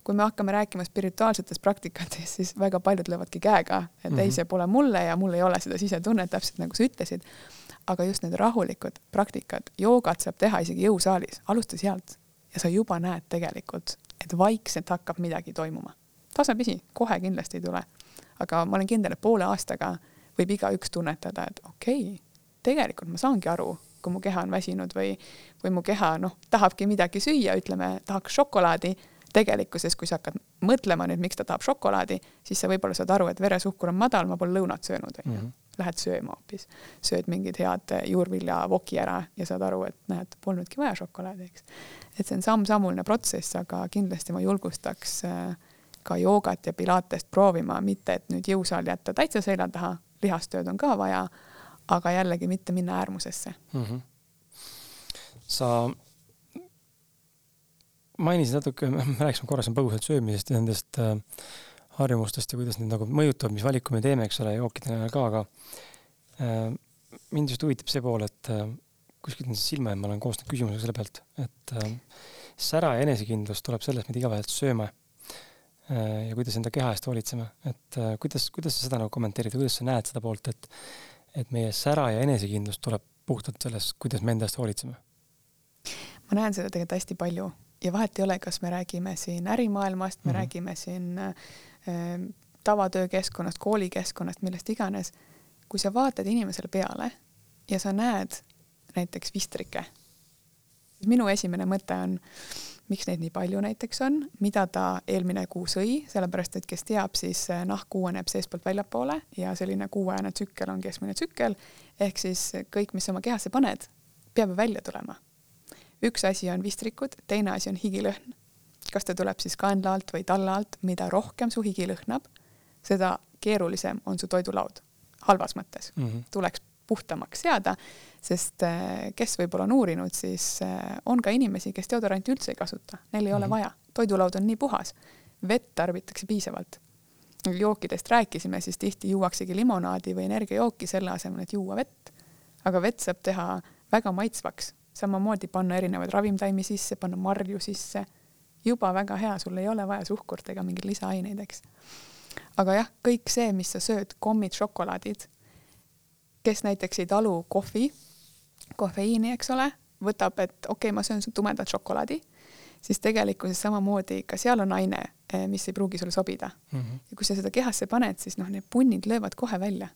kui me hakkame rääkima spirituaalsetest praktikatest, siis väga paljud löövadki käega, et mm -hmm. ei, mhm. see pole mulle ja mul ei ole seda sisetunnet, täpselt nagu sa ütlesid. Aga just need rahulikud praktikad, joogat saab teha isegi jõusaalis, alusta sealt ja sa juba näed tegelikult, et vaikselt hakkab midagi toimuma tasapisi, kohe kindlasti ei tule. aga ma olen kindel, et poole aastaga võib igaüks tunnetada, et okei okay,, tegelikult ma saangi aru, kui mu keha on väsinud või, või mu keha noh, tahabki midagi süüa, ütleme, tahaks šokolaadi. tegelikkuses, kui sa hakkad mõtlema nüüd, miks ta tahab šokolaadi, siis sa võib-olla saad aru, et veresuhkur on madal, ma pole lõunat söönud, onju. Lähed sööma hoopis, sööd mingid head juurviljavoki ära ja saad aru, et näed, polnudki vaja šokolaadi, eks. et see on samm-sammuline protsess, aga kindlasti ma julgustaks äh, ka joogat ja pilatest proovima, mitte et nüüd jõusaal jätta täitsa selja taha, lihastööd on ka vaja, aga jällegi mitte minna äärmusesse mm. -hmm. sa mainisid natuke, me rääkisime korra siin põgusalt söömisest ja nendest äh, harjumustest ja kuidas need nagu mõjutavad, mis valiku me teeme, eks ole, jookide näol ka, aga äh, mind just huvitab see pool, et äh, kuskilt on see silma jäänud, ma olen koostanud küsimuse selle pealt, et äh, sära ja enesekindlus tuleb sellest, mida igapäevaselt sööme Äh, ja kuidas enda keha eest hoolitseme, et äh, kuidas, kuidas sa seda nagu kommenteerid või kuidas sa näed seda poolt, et et meie sära ja enesekindlus tuleb puhtalt sellest, kuidas me enda eest hoolitseme? ma näen seda tegelikult hästi palju ja vahet ei ole, kas me räägime siin ärimaailmast, me mm -hmm. räägime siin äh, tavatöökeskkonnast, koolikeskkonnast, millest iganes. kui sa vaatad inimesele peale ja sa näed näiteks vistrike, minu esimene mõte on miks neid nii palju näiteks on, mida ta eelmine kuu sõi, sellepärast et kes teab, siis nahk uueneb seestpoolt väljapoole ja selline kuuajane tsükkel on keskmine tsükkel, ehk siis kõik, mis oma kehasse paned, peab välja tulema. üks asi on vistrikud, teine asi on higilõhn. Kas ta tuleb siis kaenla alt või talla alt, mida rohkem su higi lõhnab, seda keerulisem on su toidulaud. halvas mõttes mm. -hmm. tuleks puhtamaks seada, sest äh, kes võib-olla on uurinud, siis äh, on ka inimesi, kes deodoranti üldse ei kasuta, neil ei mm -hmm. ole mhm. vaja, toidulaud on nii puhas, vett tarbitakse piisavalt. jookidest rääkisime, siis tihti juuaksegi limonaadi või energiajooki selle asemel, et juua vett. aga vett saab teha väga maitsvaks, samamoodi panna erinevaid ravimtaimi sisse, panna marju sisse, juba väga hea, sul ei ole vaja suhkurt ega mingeid lisaaineid, eks. aga jah, kõik see, mis sa sööd, kommid, šokolaadid kes näiteks ei talu kohvi, kofeiini, eks ole, võtab, et okei okay,, ma söön tumedat šokolaadi, siis tegelikkuses samamoodi ka seal on aine, eh, mis ei pruugi sulle sobida mm. -hmm. ja kui sa seda kehasse paned, siis noh, need punnid löövad kohe välja.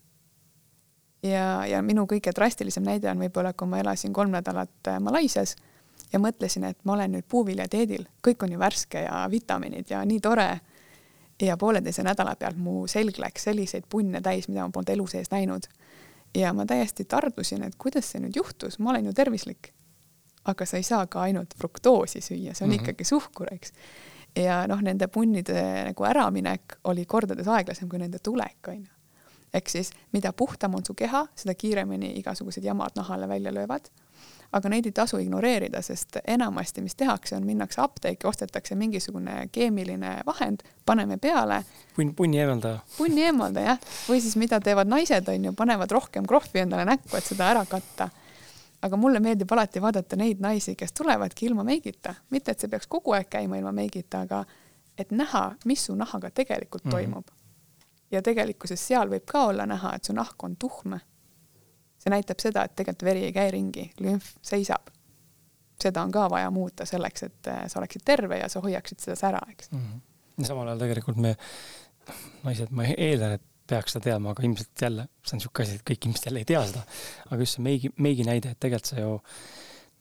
ja, ja minu kõige drastilisem näide on võib-olla, kui ma elasin kolm nädalat eh, Malaisias ja mõtlesin, et ma olen nüüd puuviljadieedil, kõik on ju värske ja vitamiinid ja nii tore. ja pooleteise nädala pealt mu selg läks selliseid punne täis, mida ma polnud elu sees näinud ja ma täiesti tardusin, et kuidas see nüüd juhtus, ma olen ju tervislik. aga sa ei saa ka ainult fruktoosi süüa, see on mm -hmm. ikkagi suhkur, eks. ja noh, nende punnide nagu äraminek oli kordades aeglasem kui nende tulek, onju. ehk siis mida puhtam on su keha, seda kiiremini igasugused jamad nahale välja löövad aga neid ei tasu ignoreerida, sest enamasti, mis tehakse, on minnakse apteeki, ostetakse mingisugune keemiline vahend, paneme peale. punn, punni eemaldaja. punni eemaldaja, jah. või siis mida teevad naised, on ju, panevad rohkem krohvi endale näkku, et seda ära katta. aga mulle meeldib alati vaadata neid naisi, kes tulevadki ilma meigita, mitte et see peaks kogu aeg käima ilma meigita, aga et näha, mis su nahaga tegelikult mm -hmm. toimub. ja tegelikkuses seal võib ka olla näha, et su nahk on tuhm see näitab seda, et tegelikult veri ei käi ringi, lümf seisab. seda on ka vaja muuta selleks, et äh, sa oleksid terve ja sa hoiaksid seda sära, eks mm. -hmm. ja samal ajal tegelikult me, naised, ma eeldan, et peaks seda teadma, aga ilmselt jälle, see on niisugune asi, et kõik ilmselt jälle ei tea seda. aga just see meigi, meigi näide, et tegelikult sa ju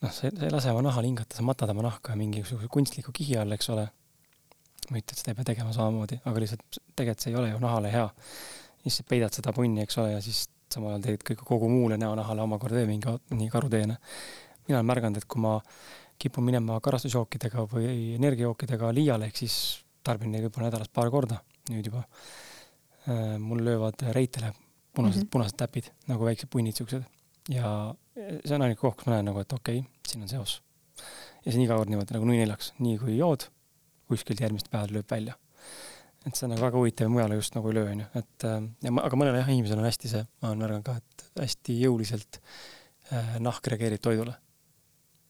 noh, sa ei lase oma nahal hingata, sa matad oma nahka mingisuguse kunstliku kihi all, eks ole. ma ei ütle, et seda ei pea tegema samamoodi, aga lihtsalt tegelikult see ei ole ju nahale hea. siis sa peidad seda punni, eks ole, ja siis samal ajal teed kõik kogu muule näonahale omakorda veel mingi, mingi karuteene. mina olen märganud, et kui ma kipun minema karastusjookidega või energiajookidega liiale, ehk siis tarbin neid võib-olla nädalas paar korda nüüd juba, äh, mul löövad reitele punased mm, -hmm. punased täpid nagu väiksed punnid siuksed ja see on ainuke koht, kus ma näen nagu, et okei okay,, siin on seos. ja see on iga kord niimoodi nagu nui neljaks, nii kui jood, kuskilt järgmist päeva lööb välja et see on nagu väga huvitav ja mujale just nagu ei löö, onju, et äh, ja ma, aga mõnel jah, inimesel on hästi see, ma olen märganud ka, et hästi jõuliselt äh, nahk reageerib toidule.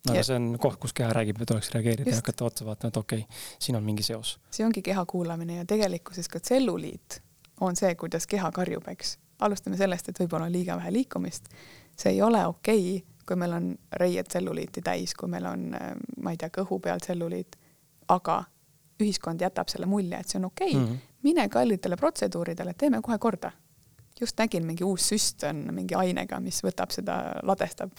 aga ja. see on koht, kus keha räägib, et tuleks reageerida just. ja hakata otsa vaatama, et okei okay,, siin on mingi seos. see ongi keha kuulamine ja tegelikkuses ka tselluliit on see, kuidas keha karjub, eks. alustame sellest, et võib-olla on liiga vähe liikumist. see ei ole okei okay,, kui meil on reied tselluliiti täis, kui meil on, äh, ma ei tea, kõhu peal tselluliit, aga ühiskond jätab selle mulje, et see on okei okay. mm, -hmm. mine kallitele protseduuridele, teeme kohe korda. just nägin, mingi uus süst on mingi ainega, mis võtab seda, ladestab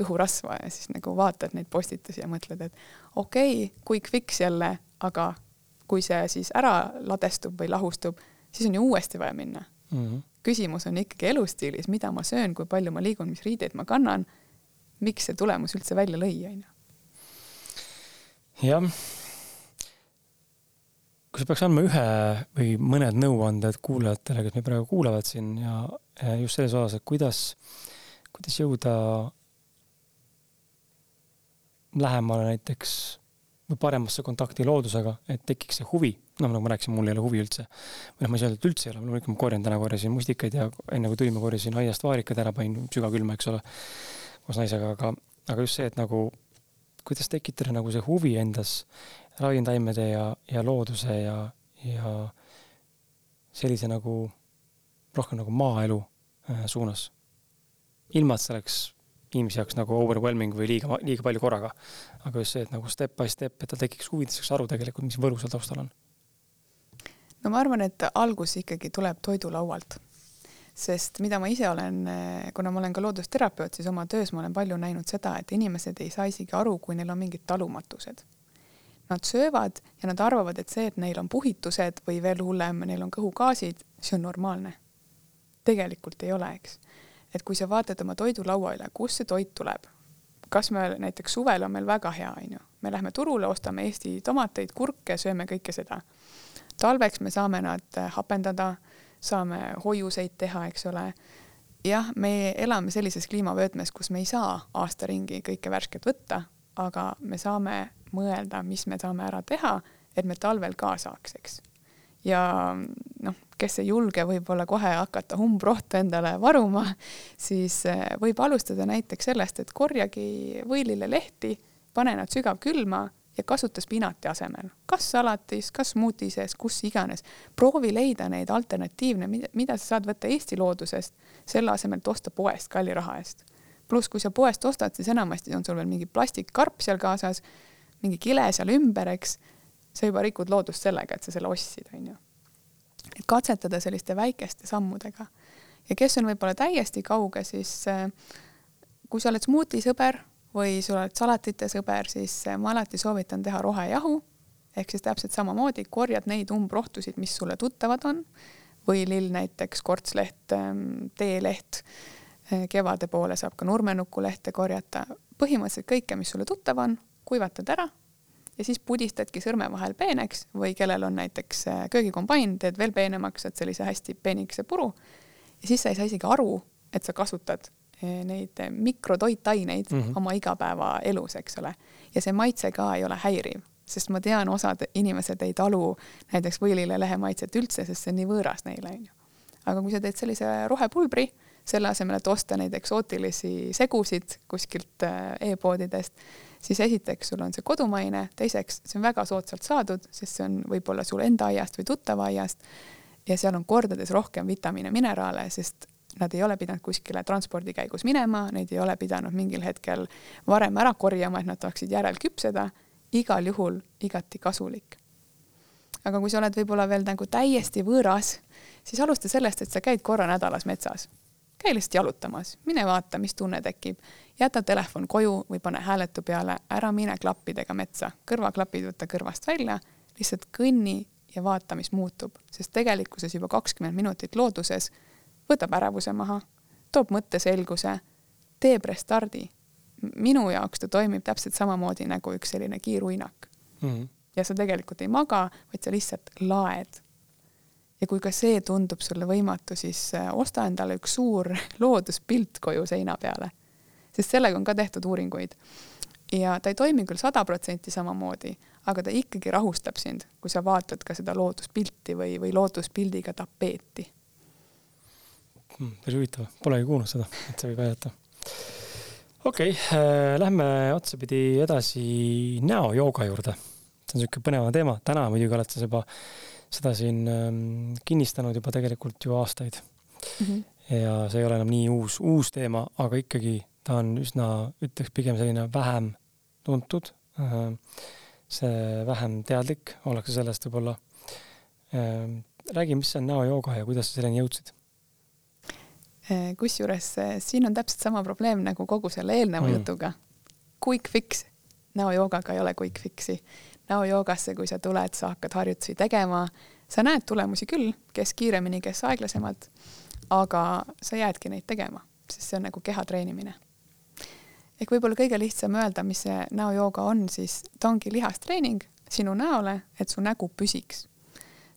kõhurasva ja siis nagu vaatad neid postitusi ja mõtled, et okei okay,, quick fix jälle, aga kui see siis ära ladestub või lahustub, siis on ju uuesti vaja minna mm. -hmm. küsimus on ikkagi elustiilis, mida ma söön, kui palju ma liigun, mis riideid ma kannan, miks see tulemus üldse välja lõi, onju. jah kui sa peaks andma ühe või mõned nõuanded kuulajatele, kes meid praegu kuulavad siin ja just selles osas, et kuidas, kuidas jõuda lähemale näiteks või paremasse kontakti loodusega, et tekiks see huvi, noh, nagu ma rääkisin, mul ei ole huvi üldse. või noh, ma ei saa öelda, et üldse ei ole, loomulikult ma korjan, täna korjasin mustikaid ja enne kui tulime, korjasin aiast vaarikad ära, panin sügavkülma, eks ole, koos naisega, aga, aga just see, et nagu kuidas tekitada nagu see huvi endas ravimtaimede ja, ja looduse ja, ja sellise nagu rohkem nagu maaelu äh, suunas. ilma, et see oleks inimese jaoks nagu overwhelming või liiga, liiga palju korraga. aga just see, et nagu step by step, et tal tekiks huvi, ta saaks aru tegelikult, mis võlu seal taustal on. no ma arvan, et algus ikkagi tuleb toidulaualt. sest mida ma ise olen, kuna ma olen ka loodusterapeut, siis oma töös ma olen palju näinud seda, et inimesed ei saa isegi aru, kui neil on mingid talumatused nad söövad ja nad arvavad, et see, et neil on puhitused või veel hullem, neil on kõhugaasid, see on normaalne. tegelikult ei ole, eks. et kui sa vaatad oma toidulaua üle, kust see toit tuleb, kas me näiteks suvel on meil väga hea, onju, me lähme turule, ostame Eesti tomateid, kurke, sööme kõike seda. talveks me saame nad hapendada, saame hoiuseid teha, eks ole. jah, me elame sellises kliimavöötmes, kus me ei saa aasta ringi kõike värsket võtta, aga me saame mõelda, mis me saame ära teha, et me talvel ka saaks, eks ja noh, kes ei julge võib-olla kohe hakata umbrohtu endale varuma, siis eh, võib alustada näiteks sellest, et korjagi võililelehti, pane nad sügavkülma ja kasuta spinati asemel, kas salatis, kas smuuti sees, kus iganes. proovi leida neid alternatiivne, mida sa saad võtta Eesti loodusest, selle asemel, et osta poest kalli raha eest. Pluss, kui sa poest ostad, siis enamasti on sul veel mingi plastikkarp seal kaasas, mingi kile seal ümber, eks sa juba rikud loodust sellega, et sa selle ostsid, onju. et katsetada selliste väikeste sammudega. ja kes on võib-olla täiesti kauge, siis äh, kui sa oled smuuti sõber või sa oled salatite sõber, siis äh, ma alati soovitan teha rohejahu, ehk siis täpselt samamoodi korjad neid umbrohtusid, mis sulle tuttavad on, või lill näiteks, kortsleht, ähm, teeleht, kevade poole saab ka nurmenukulehte korjata, põhimõtteliselt kõike, mis sulle tuttav on, kuivatad ära ja siis pudistadki sõrme vahel peeneks või kellel on näiteks äh, köögikombain, teed veel peenemaks, et sellise hästi peenikese puru. ja siis sa ei saa isegi aru, et sa kasutad äh, neid mikrotoitaineid mm -hmm. oma igapäevaelus, eks ole. ja see maitse ka ei ole häiriv, sest ma tean, osad inimesed ei talu näiteks võililelehe maitset üldse, sest see on nii võõras neile, onju. aga kui sa teed sellise rohepulbri, selle asemel, et osta neid eksootilisi segusid kuskilt e-poodidest siis esiteks sul on see kodumaine, teiseks see on väga soodsalt saadud, sest see on võib-olla sul enda aiast või tuttava aiast ja seal on kordades rohkem vitamiine, mineraale, sest nad ei ole pidanud kuskile transpordi käigus minema, neid ei ole pidanud mingil hetkel varem ära korjama, et nad saaksid järel küpseda, igal juhul igati kasulik. aga kui sa oled võib-olla veel nagu täiesti võõras, siis alusta sellest, et sa käid korra nädalas metsas käi lihtsalt jalutamas, mine vaata, mis tunne tekib. jäta telefon koju või pane hääletu peale, ära mine klappidega metsa, kõrvaklapid võta kõrvast välja, lihtsalt kõnni ja vaata, mis muutub, sest tegelikkuses juba kakskümmend minutit looduses võtab ärevuse maha, toob mõtteselguse, teeb restardi. minu jaoks ta toimib täpselt samamoodi nagu üks selline kiiruinak mm. -hmm. ja sa tegelikult ei maga, vaid sa lihtsalt laed ja kui ka see tundub sulle võimatu, siis äh, osta endale üks suur looduspilt koju seina peale. sest sellega on ka tehtud uuringuid. ja ta ei toimi küll sada protsenti samamoodi, aga ta ikkagi rahustab sind, kui sa vaatad ka seda looduspilti või, või looduspildiga tapeeti hmm,. päris huvitav, polegi kuulnud seda, et see võib aidata. okei okay, äh,, lähme otsapidi edasi näojooga juurde. see on niisugune põnevam teema, täna muidugi oled sa juba seda siin ähm, kinnistanud juba tegelikult ju aastaid mm. -hmm. ja see ei ole enam nii uus, uus teema, aga ikkagi ta on üsna, ütleks pigem selline vähem tuntud, ähm, see vähem teadlik ollakse sellest võib-olla. Ähm, räägi, mis on näojooga ja kuidas sa selleni jõudsid? Äh, kusjuures äh, siin on täpselt sama probleem nagu kogu selle eelneva mm. jutuga. Quick fix, näojoogaga ei ole quick fix'i näojoogasse, kui sa tuled, sa hakkad harjutusi tegema, sa näed tulemusi küll, kes kiiremini, kes aeglasemalt, aga sa jäädki neid tegema, sest see on nagu keha treenimine. ehk võib-olla kõige lihtsam öelda, mis see näojooga on, siis ta ongi lihastreening sinu näole, et su nägu püsiks.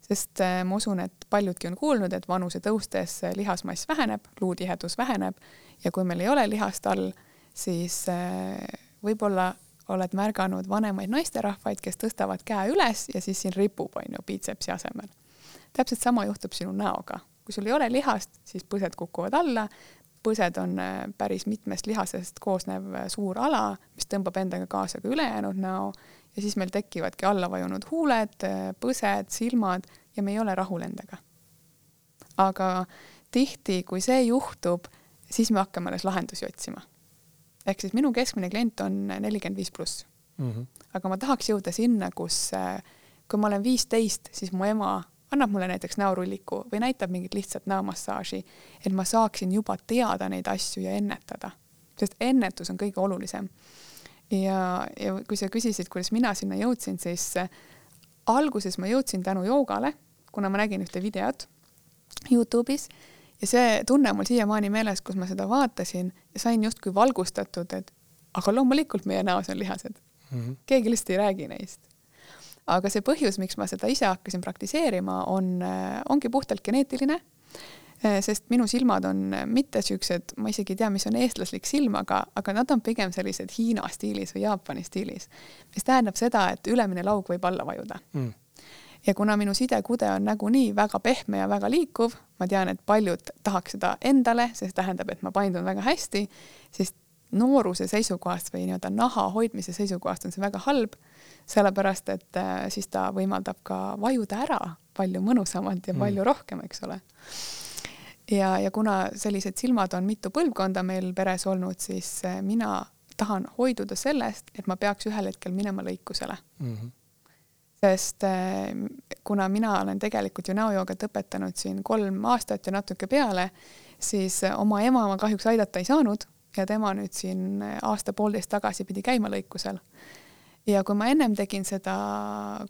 sest äh, ma usun, et paljudki on kuulnud, et vanuse tõustes lihasmass väheneb, luutihedus väheneb ja kui meil ei ole lihast all, siis äh, võib-olla oled märganud vanemaid naisterahvaid, kes tõstavad käe üles ja siis siin ripub, on ju, biitsepsi asemel. täpselt sama juhtub sinu näoga. kui sul ei ole lihast, siis põsed kukuvad alla, põsed on äh, päris mitmest lihasest koosnev äh, suur ala, mis tõmbab endaga kaasa ka ülejäänud näo ja siis meil tekivadki alla vajunud huuled, äh, põsed, silmad ja me ei ole rahul endaga. aga tihti, kui see juhtub, siis me hakkame alles lahendusi otsima ehk siis minu keskmine klient on nelikümmend viis pluss. Mhm. aga ma tahaks jõuda sinna, kus, äh, kui ma olen viisteist, siis mu ema annab mulle näiteks näorulliku või näitab mingit lihtsat näomassaaži, et ma saaksin juba teada neid asju ja ennetada, sest ennetus on kõige olulisem. ja, ja kui sa küsisid, kuidas mina sinna jõudsin, siis äh, alguses ma jõudsin tänu joogale, kuna ma nägin ühte videot Youtube'is ja see tunne on mul siiamaani meeles, kus ma seda vaatasin ja sain justkui valgustatud, et aga loomulikult meie näos on lihased mm. -hmm. keegi lihtsalt ei räägi neist. aga see põhjus, miks ma seda ise hakkasin praktiseerima, on, ongi puhtalt geneetiline Eh, sest minu silmad on mitte siuksed, ma isegi ei tea, mis on eestlaslik silm, aga, aga nad on pigem sellised Hiina stiilis või Jaapani stiilis, mis tähendab seda, et ülemine laug võib alla vajuda mm. Ja kuna minu sidekude on nagunii väga pehme ja väga liikuv, ma tean, et paljud tahaks seda endale, see tähendab, et ma paindun väga hästi, siis nooruse seisukohast või nii-öelda naha hoidmise seisukohast on see väga halb, sellepärast et äh, siis ta võimaldab ka vajuda ära palju mõnusamalt ja mm. palju rohkem, eks ole ja, ja kuna sellised silmad on mitu põlvkonda meil peres olnud, siis eh, mina tahan hoiduda sellest, et ma peaks ühel hetkel minema lõikusele mm. -hmm. Sest eh, kuna mina olen tegelikult ju näojoogat õpetanud siin kolm aastat ja natuke peale, siis eh, oma ema ma kahjuks aidata ei saanud ja tema nüüd siin aasta-poolteist tagasi pidi käima lõikusel. Ja kui ma ennem tegin seda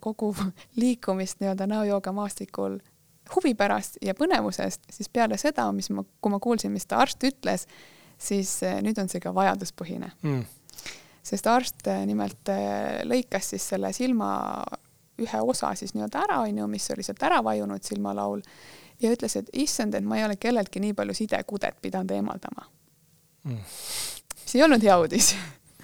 kogu liikumist nii-öelda näojooga maastikul huvi pärast ja põnevusest, siis peale seda, mis ma, kui ma kuulsin, mis ta arst ütles, siis eh, nüüd on see ka vajaduspõhine. Mm.. sest arst nimelt lõikas siis selle silma ühe osa siis nii-öelda ära, onju, mis oli sealt ära vajunud silmalaul ja ütles, et issand, et ma ei ole kelleltki nii palju sidekudet pidanud eemaldama mm.. mis ei olnud hea uudis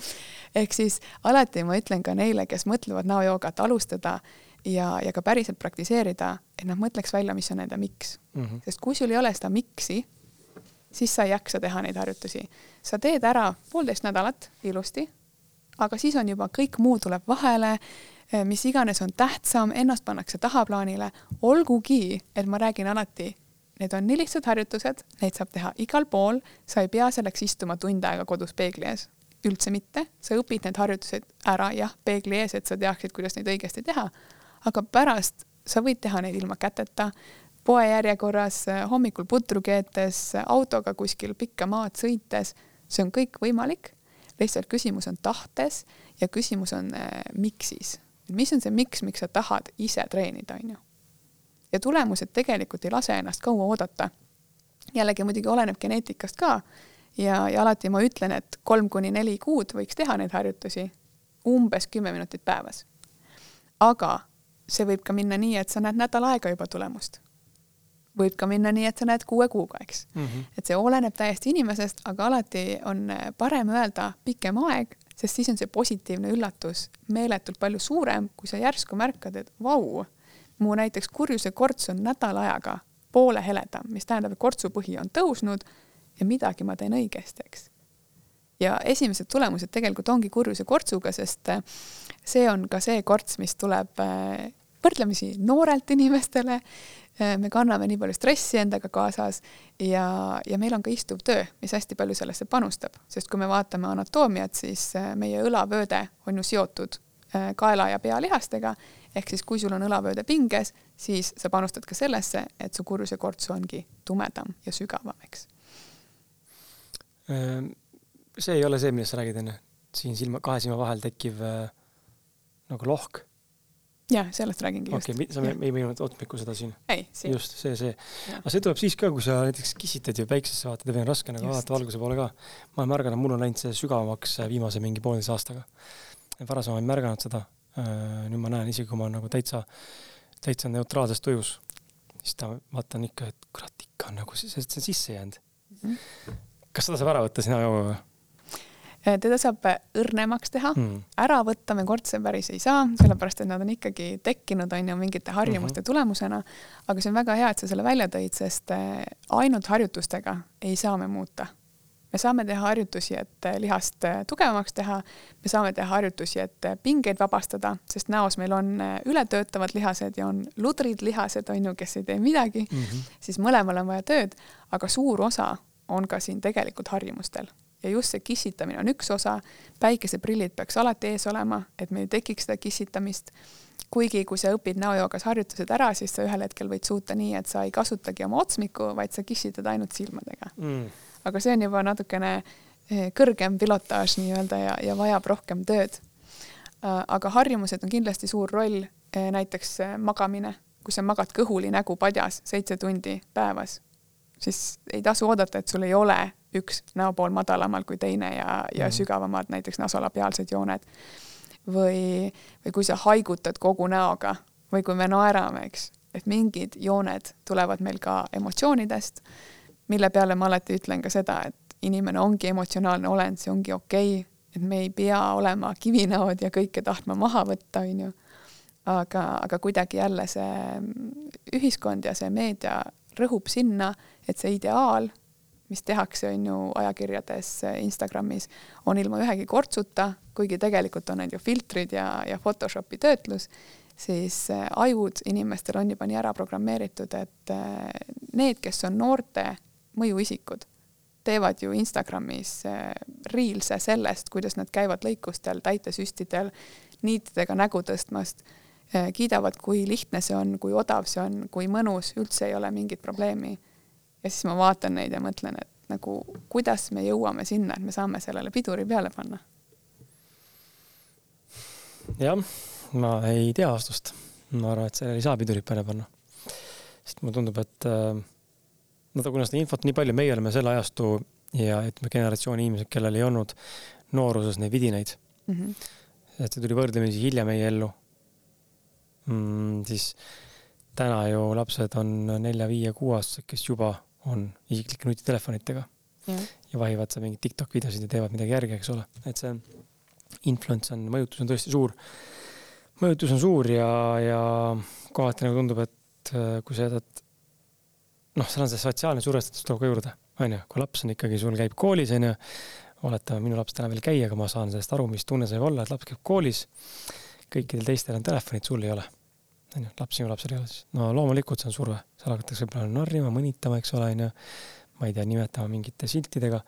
ehk siis alati ma ütlen ka neile, kes mõtlevad näojoogat alustada ja, ja ka päriselt praktiseerida, et nad mõtleks välja, mis on nende miks mm. -hmm. sest kui sul ei ole seda miks'i, siis sa ei jaksa teha neid harjutusi. sa teed ära poolteist nädalat ilusti, aga siis on juba kõik muu tuleb vahele, mis iganes on tähtsam, ennast pannakse tahaplaanile, olgugi, et ma räägin alati, need on nii lihtsad harjutused, neid saab teha igal pool, sa ei pea selleks istuma tund aega kodus peegli ees, üldse mitte, sa õpid need harjutused ära jah, peegli ees, et sa teaksid, kuidas neid õigesti teha. Aga pärast sa võid teha neid ilma käteta, poejärjekorras, hommikul putru keetes, autoga kuskil pikka maad sõites, see on kõik võimalik. lihtsalt küsimus on tahtes ja küsimus on äh, miksis. mis on see miks, miks sa tahad ise treenida, onju. ja tulemused tegelikult ei lase ennast kaua oodata. jällegi muidugi oleneb geneetikast ka ja, ja alati ma ütlen, et kolm kuni neli kuud võiks teha neid harjutusi umbes kümme minutit päevas. aga see võib ka minna nii, et sa näed nädal aega juba tulemust. võib ka minna nii, et sa näed kuue kuuga, eks mm. -hmm. et see oleneb täiesti inimesest, aga alati on parem öelda pikem aeg, sest siis on see positiivne üllatus meeletult palju suurem, kui sa järsku märkad, et vau, mu näiteks kurjuse korts on nädala ajaga poole heledam, mis tähendab, et kortsupõhi on tõusnud ja midagi ma teen õigesti, eks. Ja esimesed tulemused tegelikult ongi kurjuse kortsuga, sest see on ka see korts, mis tuleb võrdlemisi noorelt inimestele. Äh, me kanname nii palju stressi endaga kaasas ja, ja meil on ka istuv töö, mis hästi palju sellesse panustab, sest kui me vaatame anatoomiat, siis äh, meie õlavööde on ju seotud äh, kaela ja pealihastega, ehk siis kui sul on õlavööde pinges, siis sa panustad ka sellesse, et su kurjuse korts ongi tumedam ja sügavam, eks. see ei ole see, millest sa räägid, ju? siin silma, kahe silma vahel tekkiv nagu lohk jah, sellest räägingi just. okei okay,, sa ei meenunud otmikku seda siin? ei, siin. just, see, see. aga see tuleb siis ka, kui sa näiteks kissitad ju päiksesse vaatad ja või on raske nagu vaadata valguse poole ka. ma olen märganud, mul on läinud see sügavamaks äh, viimase mingi pooleteise aastaga. varem ma ei märganud seda. Äh, nüüd ma näen isegi, kui ma olen nagu täitsa, täitsa neutraalses tujus, siis ta, vaatan ikka, et kurat, ikka on nagu, see, see on sisse jäänud mm. -hmm. kas seda saab ära võtta sina jooga või? Eh, teda saab õrnemaks teha mm., ära võtta me kortse päris ei saa, sellepärast et nad on ikkagi tekkinud, on ju, mingite harjumuste mm -hmm. tulemusena. aga see on väga hea, et sa selle välja tõid, sest eh, ainult harjutustega ei saa me muuta. me saame teha harjutusi, et eh, lihast tugevamaks teha, me saame teha harjutusi, et pingeid vabastada, sest näos meil on ületöötavad lihased ja on ludrid lihased, on ju, kes ei tee midagi mm, -hmm. siis mõlemal on vaja tööd, aga suur osa on ka siin tegelikult harjumustel ja just see kissitamine on üks osa, päikeseprillid peaks alati ees olema, et meil tekiks seda kissitamist. kuigi, kui sa õpid näojoogas harjutused ära, siis sa ühel hetkel võid suuta nii, et sa ei kasutagi oma otsmikku, vaid sa kissitad ainult silmadega mm.. aga see on juba natukene eh, kõrgem pilotaaž nii-öelda ja, ja vajab rohkem tööd. Äh, aga harjumused on kindlasti suur roll, eh, näiteks eh, magamine, kui sa magad kõhuli nägu padjas seitse tundi päevas, siis ei tasu oodata, et sul ei ole üks näopool madalamal kui teine ja, ja mm. sügavamad näiteks nasolabiaalsed jooned. või, või kui sa haigutad kogu näoga või kui me naerame, eks, et mingid jooned tulevad meil ka emotsioonidest, mille peale ma alati ütlen ka seda, et inimene ongi emotsionaalne olend, see ongi okei okay,, et me ei pea olema kivinäod ja kõike tahtma maha võtta, onju. aga, aga kuidagi jälle see ühiskond ja see meedia rõhub sinna, et see ideaal, mis tehakse, on ju, ajakirjades, Instagramis, on ilma ühegi kortsuta, kuigi tegelikult on need ju filtrid ja, ja Photoshopi töötlus, siis äh, ajud inimestel on juba nii ära programmeeritud, et äh, need, kes on noorte mõjuisikud, teevad ju Instagramis äh, reels'e sellest, kuidas nad käivad lõikustel, täitesüstidel, niitidega nägu tõstmast, kiidavad, kui lihtne see on, kui odav see on, kui mõnus, üldse ei ole mingit probleemi ja siis ma vaatan neid ja mõtlen, et nagu kuidas me jõuame sinna, et me saame sellele piduri peale panna. jah, ma ei tea vastust. ma arvan, et sellele ei saa pidurit peale panna. sest mulle tundub, et äh, no kuna seda infot nii palju, meie oleme selle ajastu ja ütleme, generatsiooni inimesed, kellel ei olnud nooruses neid vidinaid mm. -hmm. et see tuli võrdlemisi hilja meie ellu mm,. siis täna ju lapsed on nelja-viie-kuueaastased, kes juba on isiklike nutitelefonitega ja. ja vahivad seal mingeid TikTok videosid ja teevad midagi järgi, eks ole, et see influence on, mõjutus on tõesti suur. mõjutus on suur ja, ja kohati nagu tundub, et äh, kui sa jätad, noh, seal on see sotsiaalne survestatus tuleb ka juurde, onju, kui laps on ikkagi, sul käib koolis, onju, oletame, minu laps täna veel ei käi, aga ma saan sellest aru, mis tunne see võib olla, et laps käib koolis, kõikidel teistel on telefonid, sul ei ole onju, laps sinu lapsel ei ole siis. no loomulikult see on surve, seal hakatakse võib-olla narrima, mõnitama, eks ole, onju. ma ei tea, nimetama mingite siltidega.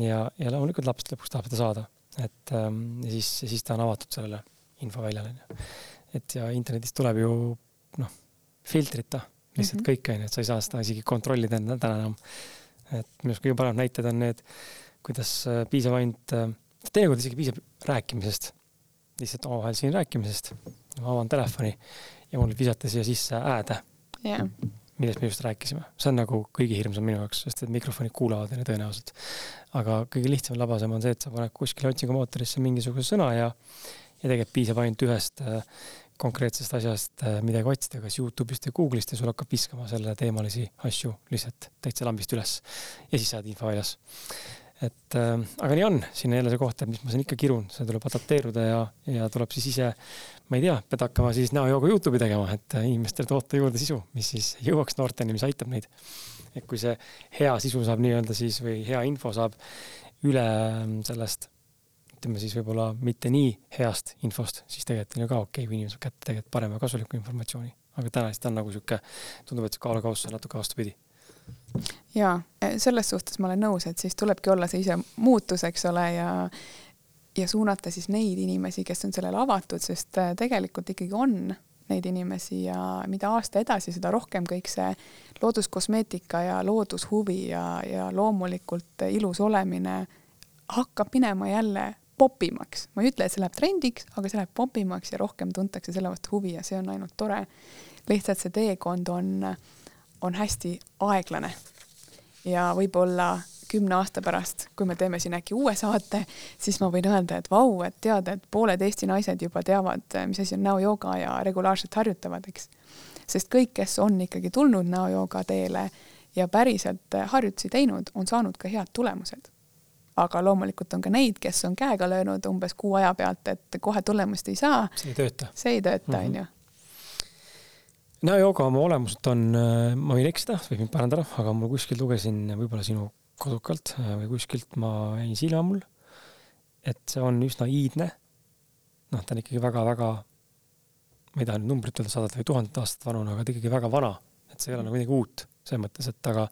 ja, ja loomulikult laps lõpuks tahab seda saada, et ähm, ja siis, siis ta on avatud sellele infoväljale, onju. et ja internetist tuleb ju noh, filtrita lihtsalt mm -hmm. kõik onju, et sa ei saa seda isegi kontrollida täna enam. et minu arust kõige paremad näited on need, kuidas äh, piisab ainult, äh, teinekord isegi piisab rääkimisest, lihtsalt omavahel siin rääkimisest ma avan telefoni ja mul visati siia sisse ääde yeah.. millest me just rääkisime, see on nagu kõige hirmsam minu jaoks, sest et mikrofonid kuulavad onju tõenäoliselt. aga kõige lihtsam, labasem on see, et sa paned kuskile otsingumootorisse mingisuguse sõna ja, ja tegelikult piisab ainult ühest äh, konkreetsest asjast äh, midagi otsida, kas Youtube'ist või Google'ist ja sul hakkab viskama selle teemalisi asju lihtsalt täitsa lambist üles. ja siis sa oled info väljas et äh, aga nii on, siin on jälle see koht, et mis ma siin ikka kirun, see tuleb adapteeruda ja, ja tuleb siis ise, ma ei tea, pead hakkama siis näojooga Youtube'i tegema, et äh, inimestele toota juurde sisu, mis siis jõuaks noorteni, mis aitab neid. et kui see hea sisu saab nii-öelda siis või hea info saab üle ähm, sellest, ütleme siis võib-olla mitte nii heast infost, siis tegelikult on ju ka okei okay,, kui inimene saab kätte tegelikult parema kasuliku informatsiooni. aga täna siis ta on nagu sihuke, tundub, et see kaalukauss on natuke vastupidi jaa, selles suhtes ma olen nõus, et siis tulebki olla see ise muutus, eks ole, ja ja suunata siis neid inimesi, kes on sellele avatud, sest äh, tegelikult ikkagi on neid inimesi ja mida aasta edasi, seda rohkem kõik see looduskosmeetika ja loodushuvi ja, ja loomulikult ilus olemine hakkab minema jälle popimaks. ma ei ütle, et see läheb trendiks, aga see läheb popimaks ja rohkem tuntakse selle vastu huvi ja see on ainult tore. lihtsalt see teekond on on hästi aeglane. ja võib-olla kümne aasta pärast, kui me teeme siin äkki uue saate, siis ma võin öelda, et vau, et tead, et pooled Eesti naised juba teavad, mis asi on näojooga ja regulaarselt harjutavad, eks. sest kõik, kes on ikkagi tulnud näojooga teele ja päriselt harjutusi teinud, on saanud ka head tulemused. aga loomulikult on ka neid, kes on käega löönud umbes kuu aja pealt, et kohe tulemust ei saa. see ei tööta. see ei tööta, mhm. onju näojooga oma olemuselt on, äh, ma võin eksida, võib mind parandada, aga ma kuskilt lugesin võib-olla sinu kodukalt äh, või kuskilt ma jäin silma mul, et see on üsna iidne. noh, ta on ikkagi väga-väga, ma ei taha nüüd numbrit öelda, sadat või tuhandet aastat vanune, aga ta ikkagi väga vana, et see ei ole nagu midagi uut selles mõttes, et aga,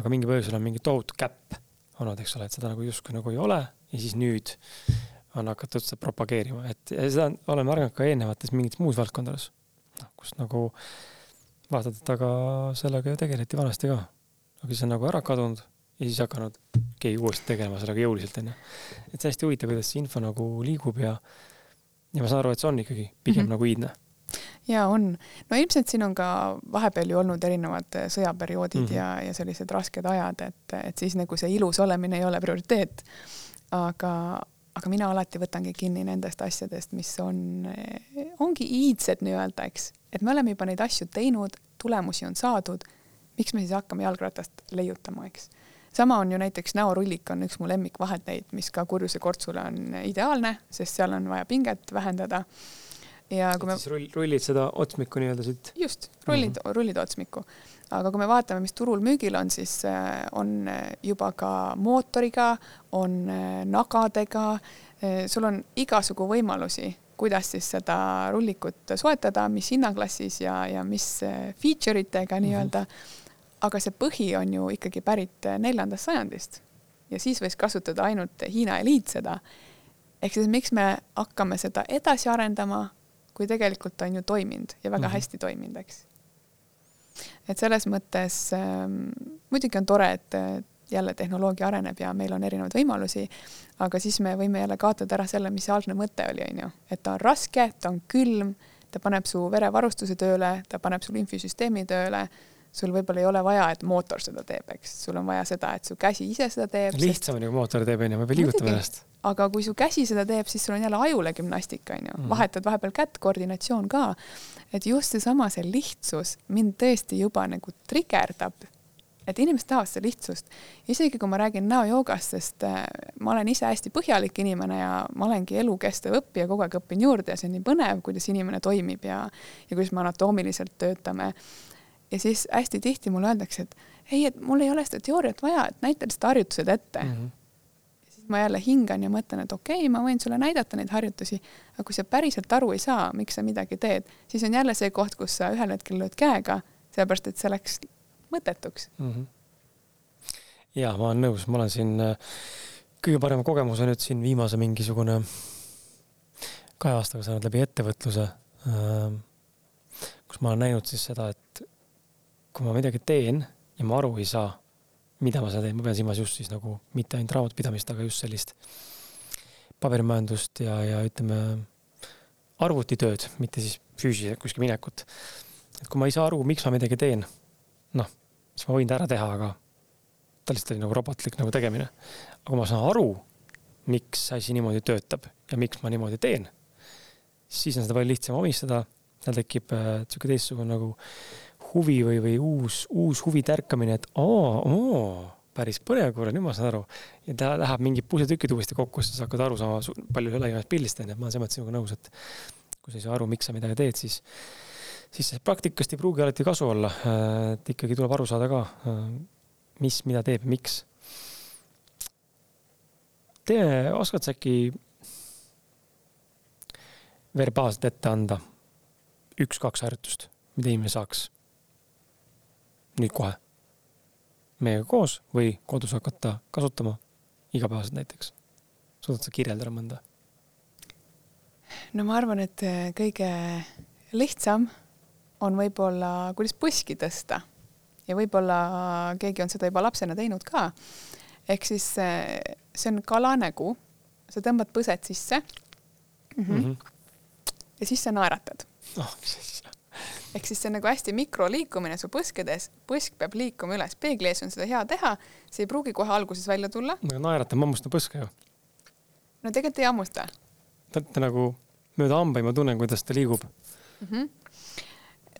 aga mingi põhjusel on mingi tohutu käpp olnud, eks ole, et seda nagu justkui nagu ei ole. Ja siis nüüd on hakatud seda propageerima, et seda olen märganud ka eelnevates mingites muus valdkondades. Noh, kus nagu vaatad, et aga sellega ju tegeleti vanasti ka. aga siis on nagu ära kadunud ja siis hakanud keegi uuesti tegelema sellega jõuliselt, onju. et see on hästi huvitav, kuidas see info nagu liigub ja, ja ma saan aru, et see on ikkagi pigem mm -hmm. nagu iidne ja on, no ilmselt siin on ka vahepeal ju olnud erinevad sõjaperioodid mm -hmm. ja, ja sellised rasked ajad, et, et siis nagu see ilus olemine ei ole prioriteet. aga, aga mina alati võtangi kinni nendest asjadest, mis on, ongi iidsed nii-öelda, eks, et me oleme juba neid asju teinud, tulemusi on saadud. miks me siis hakkame jalgratast leiutama, eks. Sama on ju näiteks näorullik on üks mu lemmikvahendeid, mis ka kurjuse kortsule on ideaalne, sest seal on vaja pinget vähendada ja kui me. siis rull, rullid seda otsmikku nii-öelda siit. just, rullid mm, -hmm. rullid otsmikku. aga kui me vaatame, mis turul müügil on, siis äh, on äh, juba ka mootoriga, on äh, nagadega, sul on igasugu võimalusi, kuidas siis seda rullikut soetada, mis hinnaklassis ja, ja mis feature itega mhm. nii-öelda mm. -hmm. Aga see põhi on ju ikkagi pärit neljandast sajandist ja siis võis kasutada ainult Hiina eliit seda. ehk siis miks me hakkame seda edasi arendama kui tegelikult on ju toiminud ja väga mm -hmm. hästi toiminud, eks. et selles mõttes ähm, muidugi on tore, et jälle tehnoloogia areneb ja meil on erinevaid võimalusi, aga siis me võime jälle kaotada ära selle, mis see algne mõte oli, on ju, et ta on raske, ta on külm, ta paneb su verevarustuse tööle, ta paneb sul infüsüsteemi tööle sul võib-olla ei ole vaja, et mootor seda teeb, eks, sul on vaja seda, et su käsi ise seda teeb. lihtsam on ju, kui mootor teeb, onju, ma pean liigutama ennast. aga kui su käsi seda teeb, siis sul on jälle ajule gümnastika, onju, mhm. vahetad vahepeal kätt, koordinatsioon ka. et just seesama, see lihtsus mind tõesti juba nagu trigerdab. et inimesed tahavad seda lihtsust. isegi kui ma räägin näojoogast, sest äh, ma olen ise hästi põhjalik inimene ja ma olengi elukestev õppija, kogu aeg õpin juurde ja see on nii põnev, kuidas inimene toimib ja, ja kuidas me anatoomiliselt töötame ja siis hästi tihti mulle öeldakse, et ei, et mul ei ole seda teooriat vaja, et näita lihtsalt harjutused ette mm. -hmm. siis ma jälle hingan ja mõtlen, et okei okay,, ma võin sulle näidata neid harjutusi, aga kui sa päriselt aru ei saa, miks sa midagi teed, siis on jälle see koht, kus sa ühel hetkel lööd käega, sellepärast et see läks mõttetuks mm. -hmm. ja ma olen nõus, ma olen siin äh, kõige parema kogemuse nüüd siin viimase mingisugune kahe aastaga saanud läbi ettevõtluse, äh, kus ma olen näinud siis seda, et kui ma midagi teen ja ma aru ei saa, mida ma seal teen, ma pean silmas just siis nagu mitte ainult raamatupidamist, aga just sellist paberimajandust ja, ja ütleme, arvutitööd, mitte siis füüsiliselt kuskil minekut. et kui ma ei saa aru, miks ma midagi teen, noh, siis ma võin ta ära teha, aga ta lihtsalt oli nagu robotlik nagu tegemine. aga kui ma saan aru, miks asi niimoodi töötab ja miks ma niimoodi teen, siis on seda palju lihtsam omistada, seal tekib äh, sihuke teistsugune nagu huvi või, või uus, uus huvi tärkamine, et aa, aa, päris põnev, kuule, nüüd ma saan aru. ja ta läheb mingid pusetükid uuesti kokku, siis sa hakkad aru saama palju laiemast pildist, onju, et ma olen selles mõttes sinuga nõus, et kui sa ei saa aru, miks sa midagi teed, siis, siis praktikast ei pruugi alati kasu olla. et ikkagi tuleb aru saada ka, mis, mida teeb miks. tee, oskad sa äkki verbaalselt ette anda üks-kaks harjutust, mida inimene saaks nüüd kohe meiega koos või kodus hakata kasutama igapäevaselt näiteks? suudad sa kirjeldada mõnda? no ma arvan, et äh, kõige lihtsam on võib-olla, kuidas põski tõsta ja võib-olla keegi on seda juba lapsena teinud ka. ehk siis äh, see on kalanägu, sa tõmbad põsed sisse mm. -hmm. Mm -hmm. ja siis sa naeratad oh, ehk siis see on nagu hästi mikroliikumine su põskedes, põsk peab liikuma üles, peegli ees on seda hea teha, see ei pruugi kohe alguses välja tulla. no naerata, ma hammustan põske ju. no tegelikult ei hammusta. Te olete nagu mööda hambaid, ma tunnen, kuidas ta liigub mm. -hmm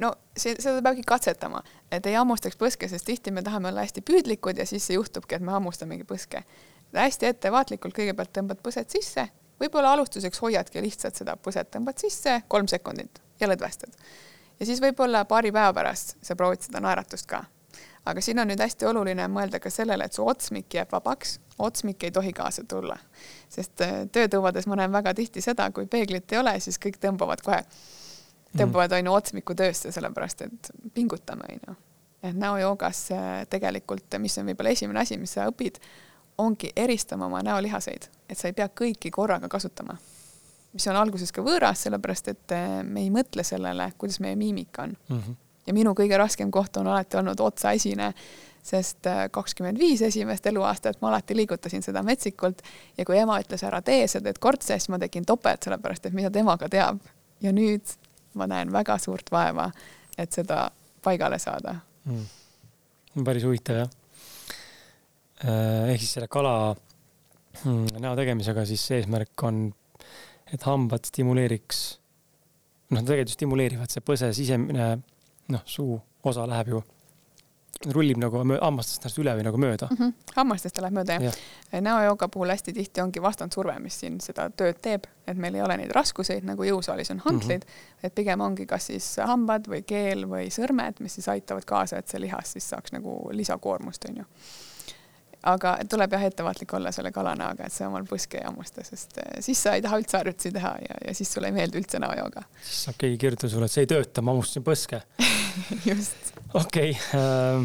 no see, seda peabki katsetama, et ei hammustaks põske, sest tihti me tahame olla hästi püüdlikud ja siis juhtubki, et me hammustamegi põske. hästi ettevaatlikult kõigepealt tõmbad põsed sisse, võib-olla alustuseks hoiadki lihtsalt seda põset tõmbad sisse kolm sekundit ja lõdvestad ja siis võib-olla paari päeva pärast sa proovid seda naeratust ka. aga siin on nüüd hästi oluline mõelda ka sellele, et su otsmik jääb vabaks, otsmik ei tohi kaasa tulla. sest äh, töötõuades ma näen väga tihti seda, kui peeglit ei ole, siis kõik tõmbavad kohe, tõmbavad on ju otsmiku töösse, sellepärast et pingutame, on ju. et näojoogas äh, tegelikult, mis on võib-olla esimene asi, mis sa õpid, ongi eristama oma näolihaseid, et sa ei pea kõiki korraga kasutama mis on alguses ka võõras, sellepärast et eh, me ei mõtle sellele, kuidas meie miimika on mm. -hmm. ja minu kõige raskem koht on alati olnud otsaesine, sest eh, kakskümmend viis esimest eluaastat ma alati liigutasin seda metsikult ja kui ema ütles ära tee, sa teed kortse, siis ma tegin topelt, sellepärast et mida tema ka teab. ja nüüd ma näen väga suurt vaeva, et seda paigale saada mm.. päris huvitav jah. Ehk siis selle kala mm, näo tegemisega, siis eesmärk on, et hambad stimuleeriks, noh, tegelikult stimuleerivad, see põse sisemine, noh, suu osa läheb ju rullib nagu hammastest ennast üle või nagu mööda mm. -hmm. hammastest ta läheb mööda jah ja. näojooga puhul hästi tihti ongi vastandsurve, mis siin seda tööd teeb, et meil ei ole neid raskuseid nagu jõusaalis on hantlid mm, -hmm. et pigem ongi kas siis hambad või keel või sõrmed, mis siis aitavad kaasa, et see lihas siis saaks nagu lisakoormust, onju aga tuleb jah ettevaatlik olla selle kalanäoga, et sa omal põske ei hammusta, sest eh, siis sa ei taha üldse harjutusi teha ja, ja siis sulle ei meeldi üldse näojooga. siis saab keegi kirjutada sulle, et see ei tööta, ma hammustasin põske just. okei okay, äh,.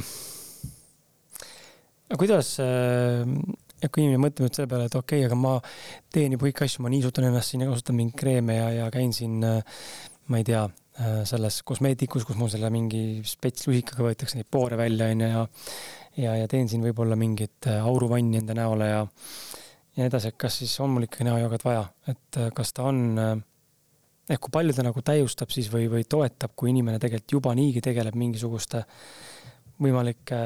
kuidas äh, kui inimene mõtleb nüüd selle peale, et okei okay,, aga ma teen juba kõiki asju, ma niisutan ennast siin ja kasutan mingeid kreeme ja, ja käin siin äh,, ma ei tea äh,, selles kosmeetikus, kus mul selle mingi spets lusikaga võetakse neid poore välja, onju, ja ja, ja teen siin võib-olla mingit äh, auruvanni enda näole ja, ja nii edasi, et kas siis on mul ikkagi näojoogat vaja, et äh, kas ta on, äh, ehk kui palju ta nagu täiustab siis või, või toetab, kui inimene tegelikult juba niigi tegeleb mingisuguste võimalike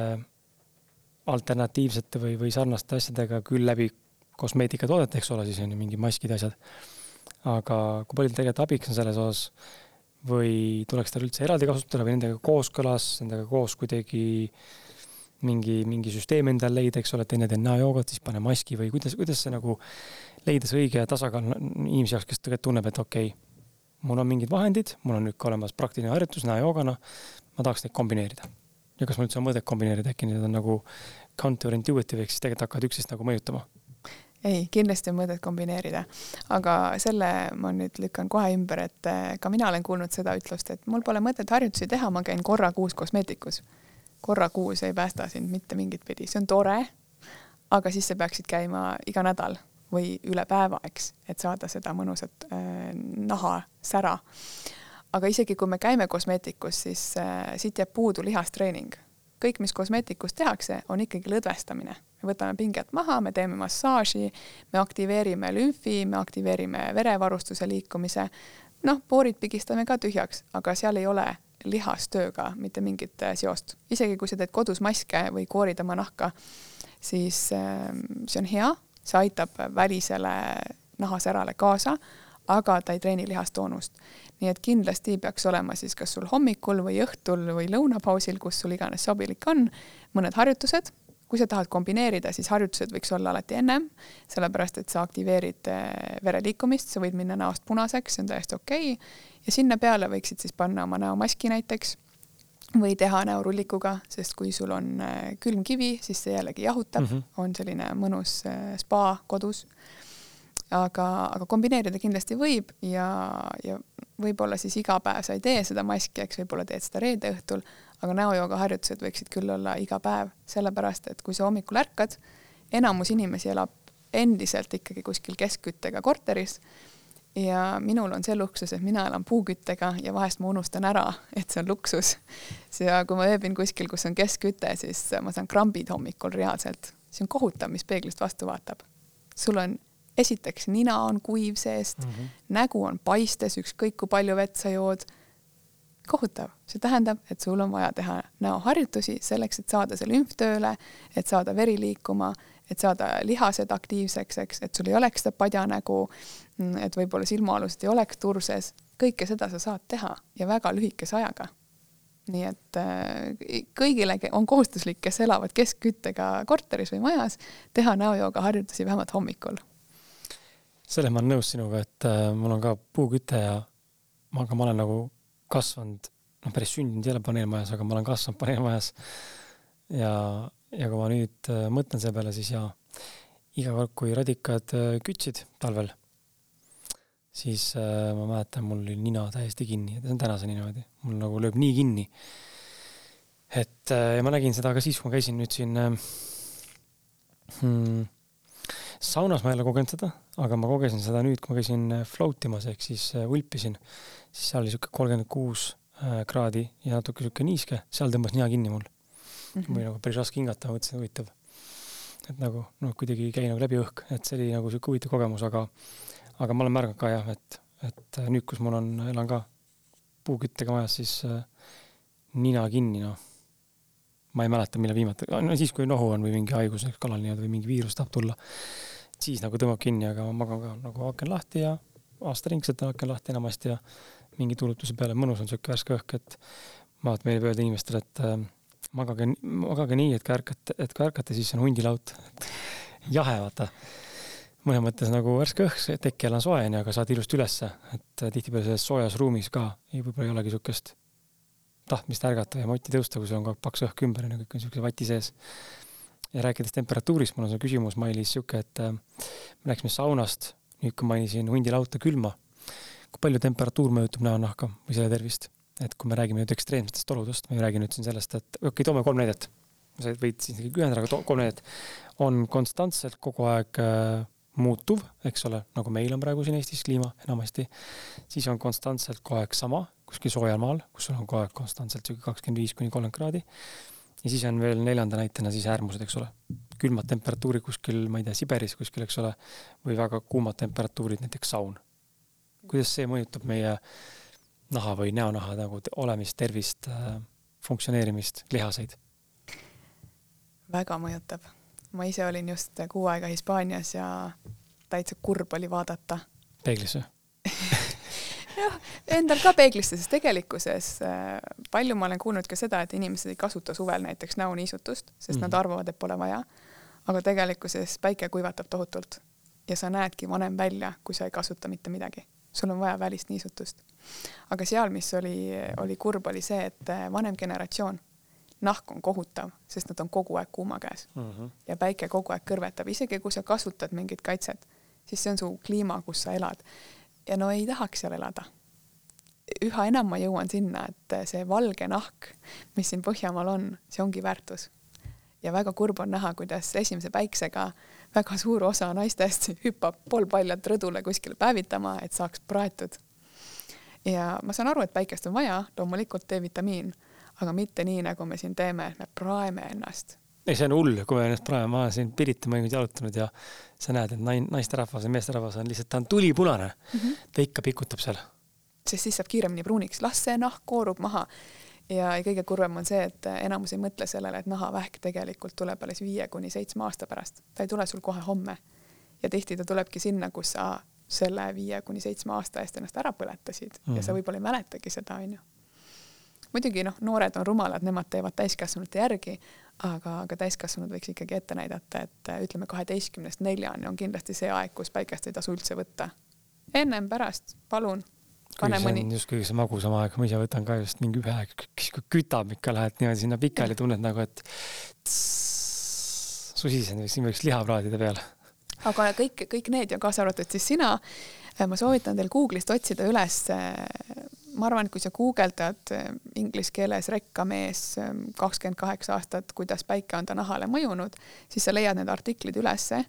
alternatiivsete või, või sarnaste asjadega küll läbi kosmeetikatoodete, eks ole, siis on ju mingi maskid, asjad. aga kui palju tegelikult abiks on selles osas või tuleks tal üldse eraldi kasutada või nendega kooskõlas, nendega koos kuidagi äh, mingi, mingi süsteem endale leida, eks ole, et enne teen näojoogat, siis pane maski või kuidas, kuidas see nagu leida see õige tasakaal inimese jaoks, kes tegelikult tunneb, et okei okay,, mul on mingid vahendid, mul on nüüd ka olemas praktiline harjutus näojoogana, ma tahaks neid kombineerida. ja kas mul üldse on mõtet kombineerida, äkki need on nagu counterintuitive ehk siis tegelikult hakkavad üksteist nagu mõjutama? ei, kindlasti on mõtet kombineerida, aga selle ma nüüd lükkan kohe ümber, et eh, ka mina olen kuulnud seda ütlust, et mul pole mõtet harjutusi teha, ma käin korra kuus kosmeetikus korra kuus ei päästa sind mitte mingit pidi, see on tore, aga siis sa peaksid käima iga nädal või üle päeva, eks, et saada seda mõnusat äh, nahasära. aga isegi kui me käime kosmeetikus, siis äh, siit jääb puudu lihastreening. kõik, mis kosmeetikus tehakse, on ikkagi lõdvestamine. me võtame pinget maha, me teeme massaaži, me aktiveerime lümfi, me aktiveerime verevarustuse liikumise, noh, poorid pigistame ka tühjaks, aga seal ei ole lihastööga mitte mingit äh, seost. isegi kui sa teed kodus maske või koorid oma nahka, siis ähm, see on hea, see aitab välisele nahasärale kaasa, aga ta ei treeni lihastoonust. nii et kindlasti peaks olema siis kas sul hommikul või õhtul või lõunapausil, kus sul iganes sobilik on, mõned harjutused kui sa tahad kombineerida, siis harjutused võiks olla alati ennem, sellepärast et sa aktiveerid äh, vereliikumist, sa võid minna näost punaseks, see on täiesti okei okay. ja sinna peale võiksid siis panna oma näomaski näiteks või teha näorullikuga, sest kui sul on äh, külm kivi, siis see jällegi jahutab mm, -hmm. on selline mõnus äh, spa kodus. aga, aga kombineerida kindlasti võib ja, ja võib-olla siis iga päev sa ei tee seda maski, eks võib-olla teed seda reede õhtul, aga näojooga harjutused võiksid küll olla iga päev, sellepärast et kui sa hommikul ärkad, enamus inimesi elab endiselt ikkagi kuskil keskküttega korteris ja minul on see luksus, et mina elan puuküttega ja vahest ma unustan ära, et see on luksus. ja kui ma ööbin kuskil, kus on keskküte, siis ma saan krambid hommikul reaalselt. see on kohutav, mis peeglist vastu vaatab. sul on esiteks nina on kuiv seest mm, -hmm. nägu on paistes, ükskõik kui palju vett sa jood kohutav, see tähendab, et sul on vaja teha näoharjutusi selleks, et saada see lümf tööle, et saada veri liikuma, et saada lihased aktiivseks, eks, et sul ei oleks seda padjanägu, et võib-olla silmaalused ei oleks turses, kõike seda sa saad teha ja väga lühikese ajaga. nii et äh, kõigile on kohustuslik, kes elavad keskküttega korteris või majas, teha näojooga harjutusi vähemalt hommikul. selles ma olen nõus sinuga, et äh, mul on ka puuküte ja aga ma olen nagu kasvanud, noh, päris sündinud ei ole paneelmajas, aga ma olen kasvanud paneelmajas. ja, ja kui ma nüüd äh, mõtlen selle peale, siis jaa, iga kord, kui radikad äh, kütsid talvel, siis äh, ma mäletan, mul oli nina täiesti kinni see on tänaseni niimoodi, mul nagu lööb nii kinni. et äh, ja ma nägin seda ka siis, kui ma käisin nüüd siin äh, hmm, saunas ma ei ole kogenud seda, aga ma kogesin seda nüüd, kui ma käisin äh, float imas ehk siis äh, ulpisin siis seal oli sihuke kolmkümmend kuus äh, kraadi ja natuke sihuke niiske, seal tõmbas nina kinni mul mm. -hmm. või nagu päris raske hingata, mõtlesin, huvitav. et nagu noh, kuidagi ei käi nagu läbi õhk, et see oli nagu sihuke huvitav kogemus, aga, aga ma olen märganud ka jah, et, et äh, nüüd, kus mul on, elan ka puuküttega majas, siis äh, nina kinni, noh. ma ei mäleta, millal viimati, no siis, kui nohu on või mingi haigus kalal nii-öelda või mingi viirus tahab tulla. Siis nagu tõmbab kinni, aga ma magan ka nagu aken lahti ja aastaringselt on aken lahti enamasti ja mingi tuulutuse peale mõnus on sihuke värske õhk, et ma vaatan meeldib öelda inimestele, et äh, magage, magage nii, et kui ärkate, et kui ärkate, siis on hundilaut. jahe, vaata. mõnes mõttes nagu värske õhk, teki all on soe onju, aga saad ilusti ülesse, et äh, tihtipeale selles soojas ruumis ka ei, võib-olla ei olegi siukest tahtmist ärgata ja moti tõusta, kui sul on ka paks õhk ümber onju, kõik on siukse vati sees ja rääkides temperatuurist, mul on see küsimus, Mailis, sihuke, et äh, me läksime saunast, nüüd kui mainisin hundilauta külma. kui palju temperatuur mõjutab näonahka või selle tervist? et kui me räägime nüüd ekstreemsetest oludest, ma ei räägi nüüd siin sellest, et okei okay,, toome kolm näidet. sa võid siin isegi ühendada, aga kolm näidet. on konstantselt kogu aeg äh, muutuv, eks ole, nagu meil on praegu siin Eestis kliima enamasti, siis on konstantselt kogu aeg sama kuskil soojal maal, kus sul on kogu aeg konstantselt sihuke kakskümmend viis kuni kolmkümmend kraadi ja siis on veel neljanda näitena siis äärmused, eks ole. külmad temperatuurid kuskil, ma ei tea, Siberis kuskil, eks ole, või väga kuumad temperatuurid, näiteks saun. kuidas see mõjutab meie naha või näonaha nagu olemist, tervist, äh, funktsioneerimist, lihaseid? väga mõjutab. ma ise olin just kuu aega Hispaanias ja täitsa kurb oli vaadata. peeglis jah, endal ka peeglisse, sest tegelikkuses äh, palju ma olen kuulnud ka seda, et inimesed ei kasuta suvel näiteks näoniisutust, sest mm -hmm. nad mhm. arvavad, et pole vaja. aga tegelikkuses päike kuivatab tohutult ja sa näedki vanem välja, kui sa ei kasuta mitte midagi. sul on vaja välist niisutust. aga seal, mis oli, oli kurb, oli see, et äh, vanem generatsioon, nahk on kohutav, sest nad on kogu aeg kuuma käes mm -hmm. ja päike kogu aeg kõrvetab, isegi kui sa kasutad mingit kaitset, siis see on su kliima, kus sa elad ja no ei tahaks seal elada. üha enam ma jõuan sinna, et see valge nahk, mis siin Põhjamaal on, see ongi väärtus. ja väga kurb on näha, kuidas esimese päiksega väga suur osa naistest hüppab poolpaljalt rõdule kuskile päevitama, et saaks praetud. ja ma saan aru, et päikest on vaja, loomulikult D-vitamiin, aga mitte nii, nagu me siin teeme, et me praeme ennast ei, see on hull, kui me ennast praegu, ma olen siin Pirita mõnikord jalutanud ja sa näed, et nain-, naisterahvas ja meesterahvas on lihtsalt, ta on tulipunane mm. -hmm. ta ikka pikutab seal. sest siis saab kiiremini pruuniks, las see nahk koorub maha. ja, ja kõige kurvem on see, et enamus ei mõtle sellele, et nahavähk tegelikult tuleb alles viie kuni seitsme aasta pärast. ta ei tule sul kohe homme. ja tihti ta tulebki sinna, kus sa selle viie kuni seitsme aasta eest ennast ära põletasid mm -hmm. ja sa mhm. võib-olla ei mäletagi seda, onju muidugi noh, noored on rumalad, nemad teevad täiskasvanute järgi, aga, aga täiskasvanud võiks ikkagi ette näidata, et ütleme, kaheteistkümnest neljani on kindlasti see aeg, kus päikest ei tasu üldse võtta. ennem, pärast, palun, mõni. just kõige see magusam aeg, ma ise võtan ka just mingi ühe aeg, kütab ikka, lähed niimoodi sinna pikali, tunned nagu, et susisen, siin võiks liha praadida peale. aga kõik, kõik need ja kaasa arvatud siis sina, ma soovitan teil Google'ist otsida üles ma arvan, et kui sa guugeldad eh, inglise keeles rekkamees eh, kakskümmend kaheksa aastat, kuidas päike on ta nahale mõjunud, siis sa leiad need artiklid ülesse.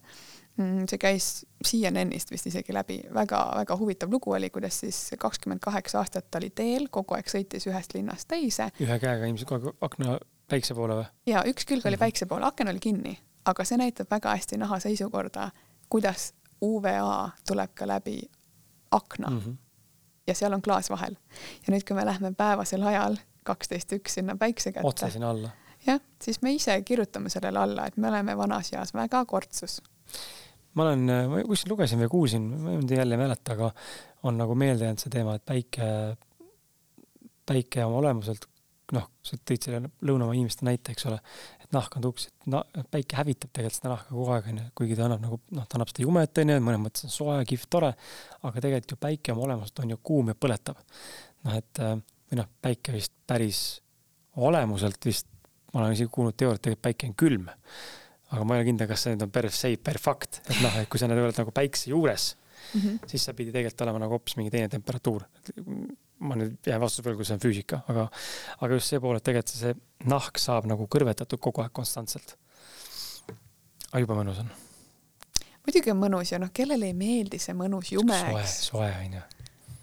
Mm, see käis CNN-ist vist isegi läbi väga,, väga-väga huvitav lugu oli, kuidas siis kakskümmend kaheksa aastat ta oli teel, kogu aeg sõitis ühest linnast teise. ühe käega ilmselt kogu aeg akna päikse poole või? ja üks külg oli mhm. päikse poole, aken oli kinni, aga see näitab väga hästi naha seisukorda, kuidas UVA tuleb ka läbi akna mm. -hmm ja seal on klaas vahel. ja nüüd, kui me lähme päevasel ajal kaksteist üks sinna päikse kätte. otse sinna alla. jah, siis me ise kirjutame sellele alla, et me oleme vanas eas väga kortsus. ma olen, ma kuskil lugesin või kuulsin, ma nüüd jälle ei mäleta, aga on nagu meelde jäänud see teema, et päike, päike oma olemuselt noh, sa tõid selle lõunamaa inimeste näite, eks ole, nahk on tuks, et na-, päike hävitab tegelikult seda nahka kogu aeg, onju, kuigi ta annab nagu, noh, ta annab seda jumet, onju, mõnes mõttes on soe, kihvt, tore, aga tegelikult ju päike oma olemuselt on ju kuum ja põletav. noh, et äh, või noh, päike vist päris olemuselt vist, ma olen isegi kuulnud teooriat, tegelikult päike on külm. aga ma ei ole kindel, kas see nüüd on per se, per fakt, et noh, et kui sa nüüd oled nagu päikse juures mm, -hmm. siis sa pidi tegelikult olema nagu hoopis mingi teine temperatuur ma nüüd jään vastuse võlgu, see on füüsika, aga, aga just see pool, et tegelikult see nahk saab nagu kõrvetatud kogu aeg konstantselt. aga jube mõnus on. muidugi on mõnus ja noh, kellele ei meeldi see mõnus jume, eks. soe, soe on ju.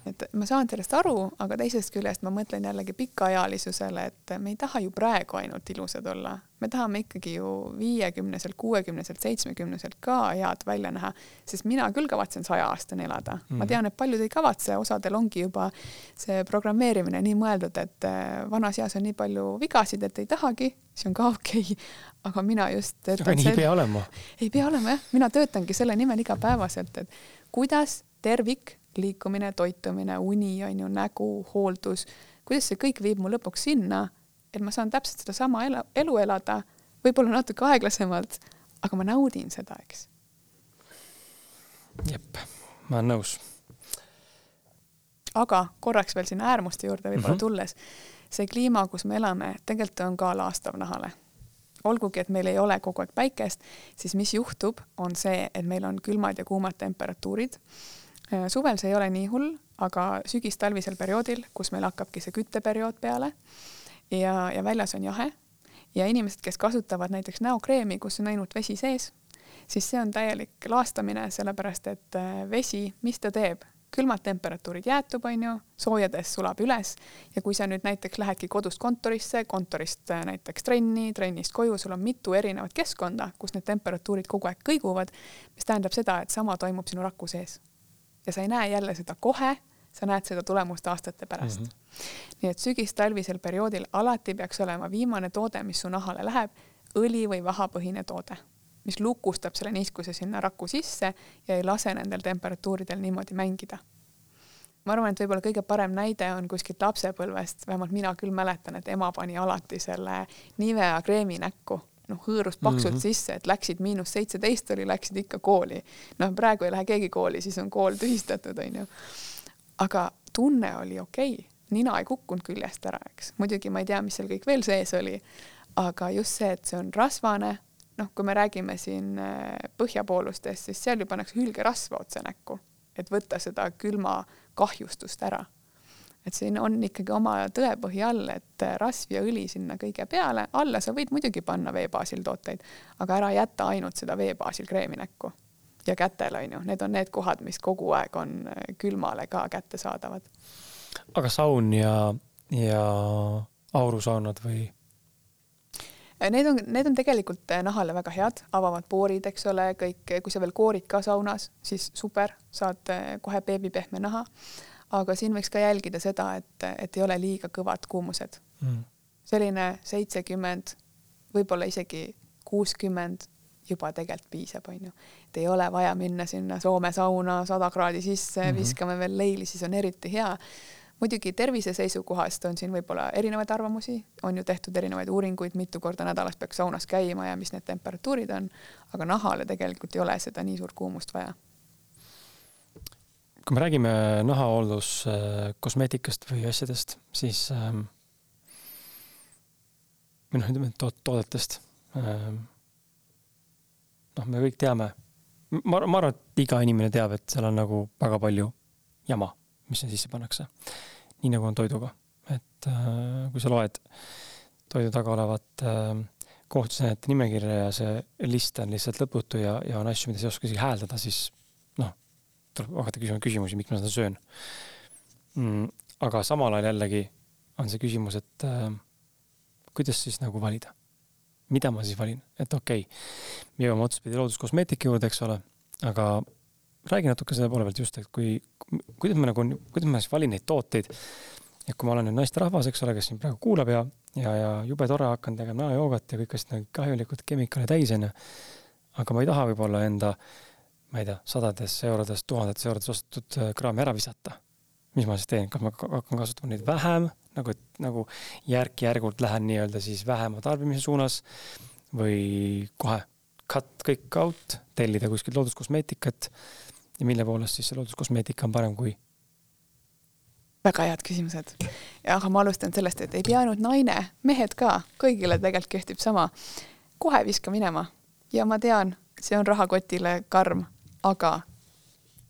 Et ma saan sellest aru, aga teisest küljest ma mõtlen jällegi pikaealisusele, et me ei taha ju praegu ainult ilusad olla, me tahame ikkagi ju viiekümneselt, kuuekümneselt, seitsmekümneselt ka head välja näha, sest mina küll kavatsen saja-aastane elada mm. -hmm. ma mhm. tean, et paljud ei kavatse, osadel ongi juba see programmeerimine nii mõeldud, et äh, vanas eas on nii palju vigasid, et ei tahagi, see on ka okei okay., aga mina just aga nii ei pea olema. ei pea olema jah, mina töötangi selle nimel igapäevaselt, et kuidas tervik liikumine, toitumine, uni on ju, nägu, hooldus, kuidas see kõik viib mu lõpuks sinna, et ma saan täpselt sedasama elu, elu elada, võib-olla natuke aeglasemalt, aga ma naudin seda, eks. jep, ma olen nõus. aga korraks veel sinna äärmuste juurde võib-olla mm -hmm. tulles, see kliima, kus me elame, tegelikult on ka laastav nahale olgugi, et meil ei ole kogu aeg päikest, siis mis juhtub, on see, et meil on külmad ja kuumad temperatuurid suvel see ei ole nii hull, aga sügis-talvisel perioodil, kus meil hakkabki see kütteperiood peale ja, ja väljas on jahe ja inimesed, kes kasutavad näiteks näokreemi, kus on ainult vesi sees, siis see on täielik laastamine, sellepärast et äh, vesi, mis ta teeb, külmad temperatuurid jäätub, on ju, soojades sulab üles ja kui sa nüüd näiteks lähedki kodust kontorisse, kontorist äh, näiteks trenni, trennist koju, sul on mitu erinevat keskkonda, kus need temperatuurid kogu aeg kõiguvad, mis tähendab seda, et sama toimub sinu raku sees ja sa ei näe jälle seda kohe, sa näed seda tulemust aastate pärast mm. -hmm. nii et sügis-talvisel perioodil alati peaks olema viimane toode, mis su nahale läheb, õli või vahapõhine toode, mis lukustab selle niiskuse sinna raku sisse ja ei lase nendel temperatuuridel niimoodi mängida. ma arvan, et võib-olla kõige parem näide on kuskilt lapsepõlvest, vähemalt mina küll mäletan, et ema pani alati selle Nivea kreemi näkku noh, hõõrus paksult mm -hmm. sisse, et läksid miinus seitseteist oli, läksid ikka kooli. noh, praegu ei lähe keegi kooli, siis on kool tühistatud, onju. aga tunne oli okei okay., nina ei kukkunud küljest ära, eks. muidugi ma ei tea, mis seal kõik veel sees oli, aga just see, et see on rasvane, noh, kui me räägime siin äh, põhjapoolustest, siis seal ju pannakse hülgerasva otse näkku, et võtta seda külma kahjustust ära et siin on ikkagi oma tõepõhi all, et rasv ja õli sinna kõige peale, alla sa võid muidugi panna vee baasil tooteid, aga ära jäta ainult seda vee baasil kreemi näkku. ja kätel on ju, need on need kohad, mis kogu aeg on külmale ka kättesaadavad. aga saun ja, ja aurusaunad või? Need on, need on tegelikult nahale väga head, avavad poorid, eks ole, kõik, kui sa veel koorid ka saunas, siis super, saad kohe beebipehme naha aga siin võiks ka jälgida seda, et, et ei ole liiga kõvad kuumused mm.. selline seitsekümmend, võib-olla isegi kuuskümmend juba tegelikult piisab, onju. et ei ole vaja minna sinna Soome sauna sada kraadi sisse mm, -hmm. viskame veel leili, siis on eriti hea. muidugi tervise seisukohast on siin võib-olla erinevaid arvamusi, on ju tehtud erinevaid uuringuid, mitu korda nädalas peaks saunas käima ja mis need temperatuurid on, aga nahale tegelikult ei ole seda nii suurt kuumust vaja kui me räägime nahahooldus kosmeetikast või asjadest, siis ähm, või noh, ütleme to toodetest ähm,. noh, me kõik teame, ma, ma arvan, et iga inimene teab, et seal on nagu väga palju jama, mis sinna sisse pannakse. nii nagu on toiduga, et äh, kui sa loed toidu taga olevat äh, koostisainet nimekirja ja see list on lihtsalt lõputu ja, ja on asju, mida sa ei oska isegi hääldada, siis tuleb hakata küsima küsimusi, miks ma seda söön mm,. aga samal ajal jällegi on see küsimus, et äh, kuidas siis nagu valida? mida ma siis valin, et okei okay,, me jõuame otsapidi looduskosmeetika juurde, eks ole, aga räägi natuke selle poole pealt just, et kui, kuidas ma nagu, kuidas ma siis valin neid tooteid. et kui ma olen nüüd naisterahvas, eks ole, kes siin praegu kuulab ja, ja, ja jube tore hakkan tegema näojoogat ja kõik asjad nagu kahjulikud kemikaale täis onju. aga ma ei taha võib-olla enda äh, ma ei tea, sadades eurodes, tuhandetes eurodes ostetud äh, kraami ära visata. mis ma siis teen, kas ma hakkan kasutama neid vähem, nagu, nagu järk-järgult lähen nii-öelda siis vähema tarbimise suunas või kohe cut kõik out, tellida kuskilt looduskosmeetikat ja mille poolest siis see looduskosmeetika on parem kui? väga head küsimused. aga ma alustan sellest, et ei pea ainult naine, mehed ka, kõigile tegelikult kehtib sama. kohe viska minema ja ma tean, see on rahakotile karm, aga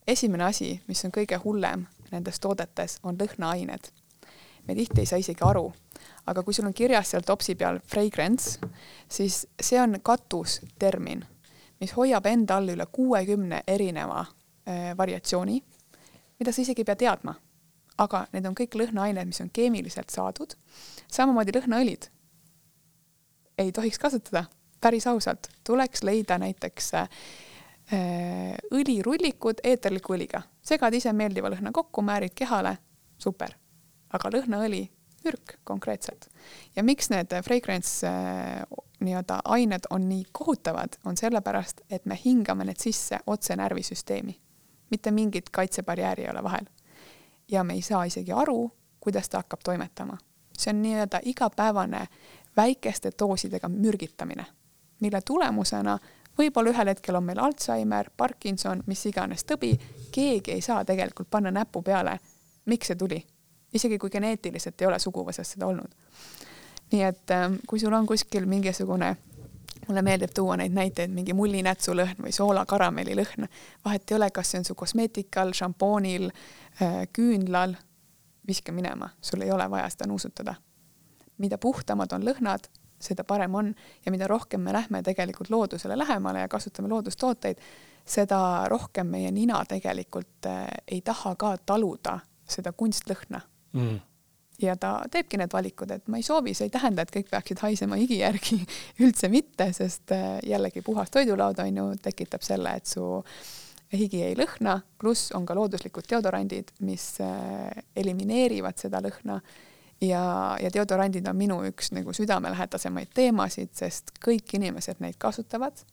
esimene asi, mis on kõige hullem nendes toodetes, on lõhnaained. me tihti ei saa isegi aru, aga kui sul on kirjas seal topsi peal fragrance, siis see on katustermin, mis hoiab enda all üle kuuekümne erineva äh, variatsiooni, mida sa isegi ei pea teadma. aga need on kõik lõhnaained, mis on keemiliselt saadud. samamoodi lõhnaõlid ei tohiks kasutada, päris ausalt, tuleks leida näiteks äh, õlirullikud eeterliku õliga, segad ise meeldiva lõhna kokku, määrid kehale, super. aga lõhnaõli, mürk konkreetselt. ja miks need fragrance äh, nii-öelda ained on nii kohutavad, on sellepärast, et me hingame need sisse otse närvisüsteemi. mitte mingit kaitsebarjääri ei ole vahel. ja me ei saa isegi aru, kuidas ta hakkab toimetama. see on nii-öelda igapäevane väikeste doosidega mürgitamine, mille tulemusena võib-olla ühel hetkel on meil Alžeimer, Parkinson, mis iganes tõbi, keegi ei saa tegelikult panna näppu peale, miks see tuli, isegi kui geneetiliselt ei ole suguvõsas seda olnud. nii et ähm, kui sul on kuskil mingisugune mulle meeldib tuua neid näiteid, mingi mullinätsu lõhn või soolakaramelli lõhn, vahet ei ole, kas see on su kosmeetikal, šampoonil, äh, küünlal, viska minema, sul ei ole vaja seda nuusutada. Mida puhtamad on lõhnad, seda parem on. Ja mida rohkem me lähme tegelikult loodusele lähemale ja kasutame loodustooteid, seda rohkem meie nina tegelikult äh, ei taha ka taluda seda kunstlõhna. Mm. ja ta teebki need valikud, et ma ei soovi, see ei tähenda, et kõik peaksid haisema higi järgi üldse mitte, sest äh, jällegi puhas toidulaud on ju, tekitab selle, et su higi ei lõhna, pluss on ka looduslikud deodorandid, mis äh, elimineerivad seda lõhna ja, ja deodorandid on minu üks nagu südamelähedasemaid teemasid, sest kõik inimesed neid kasutavad.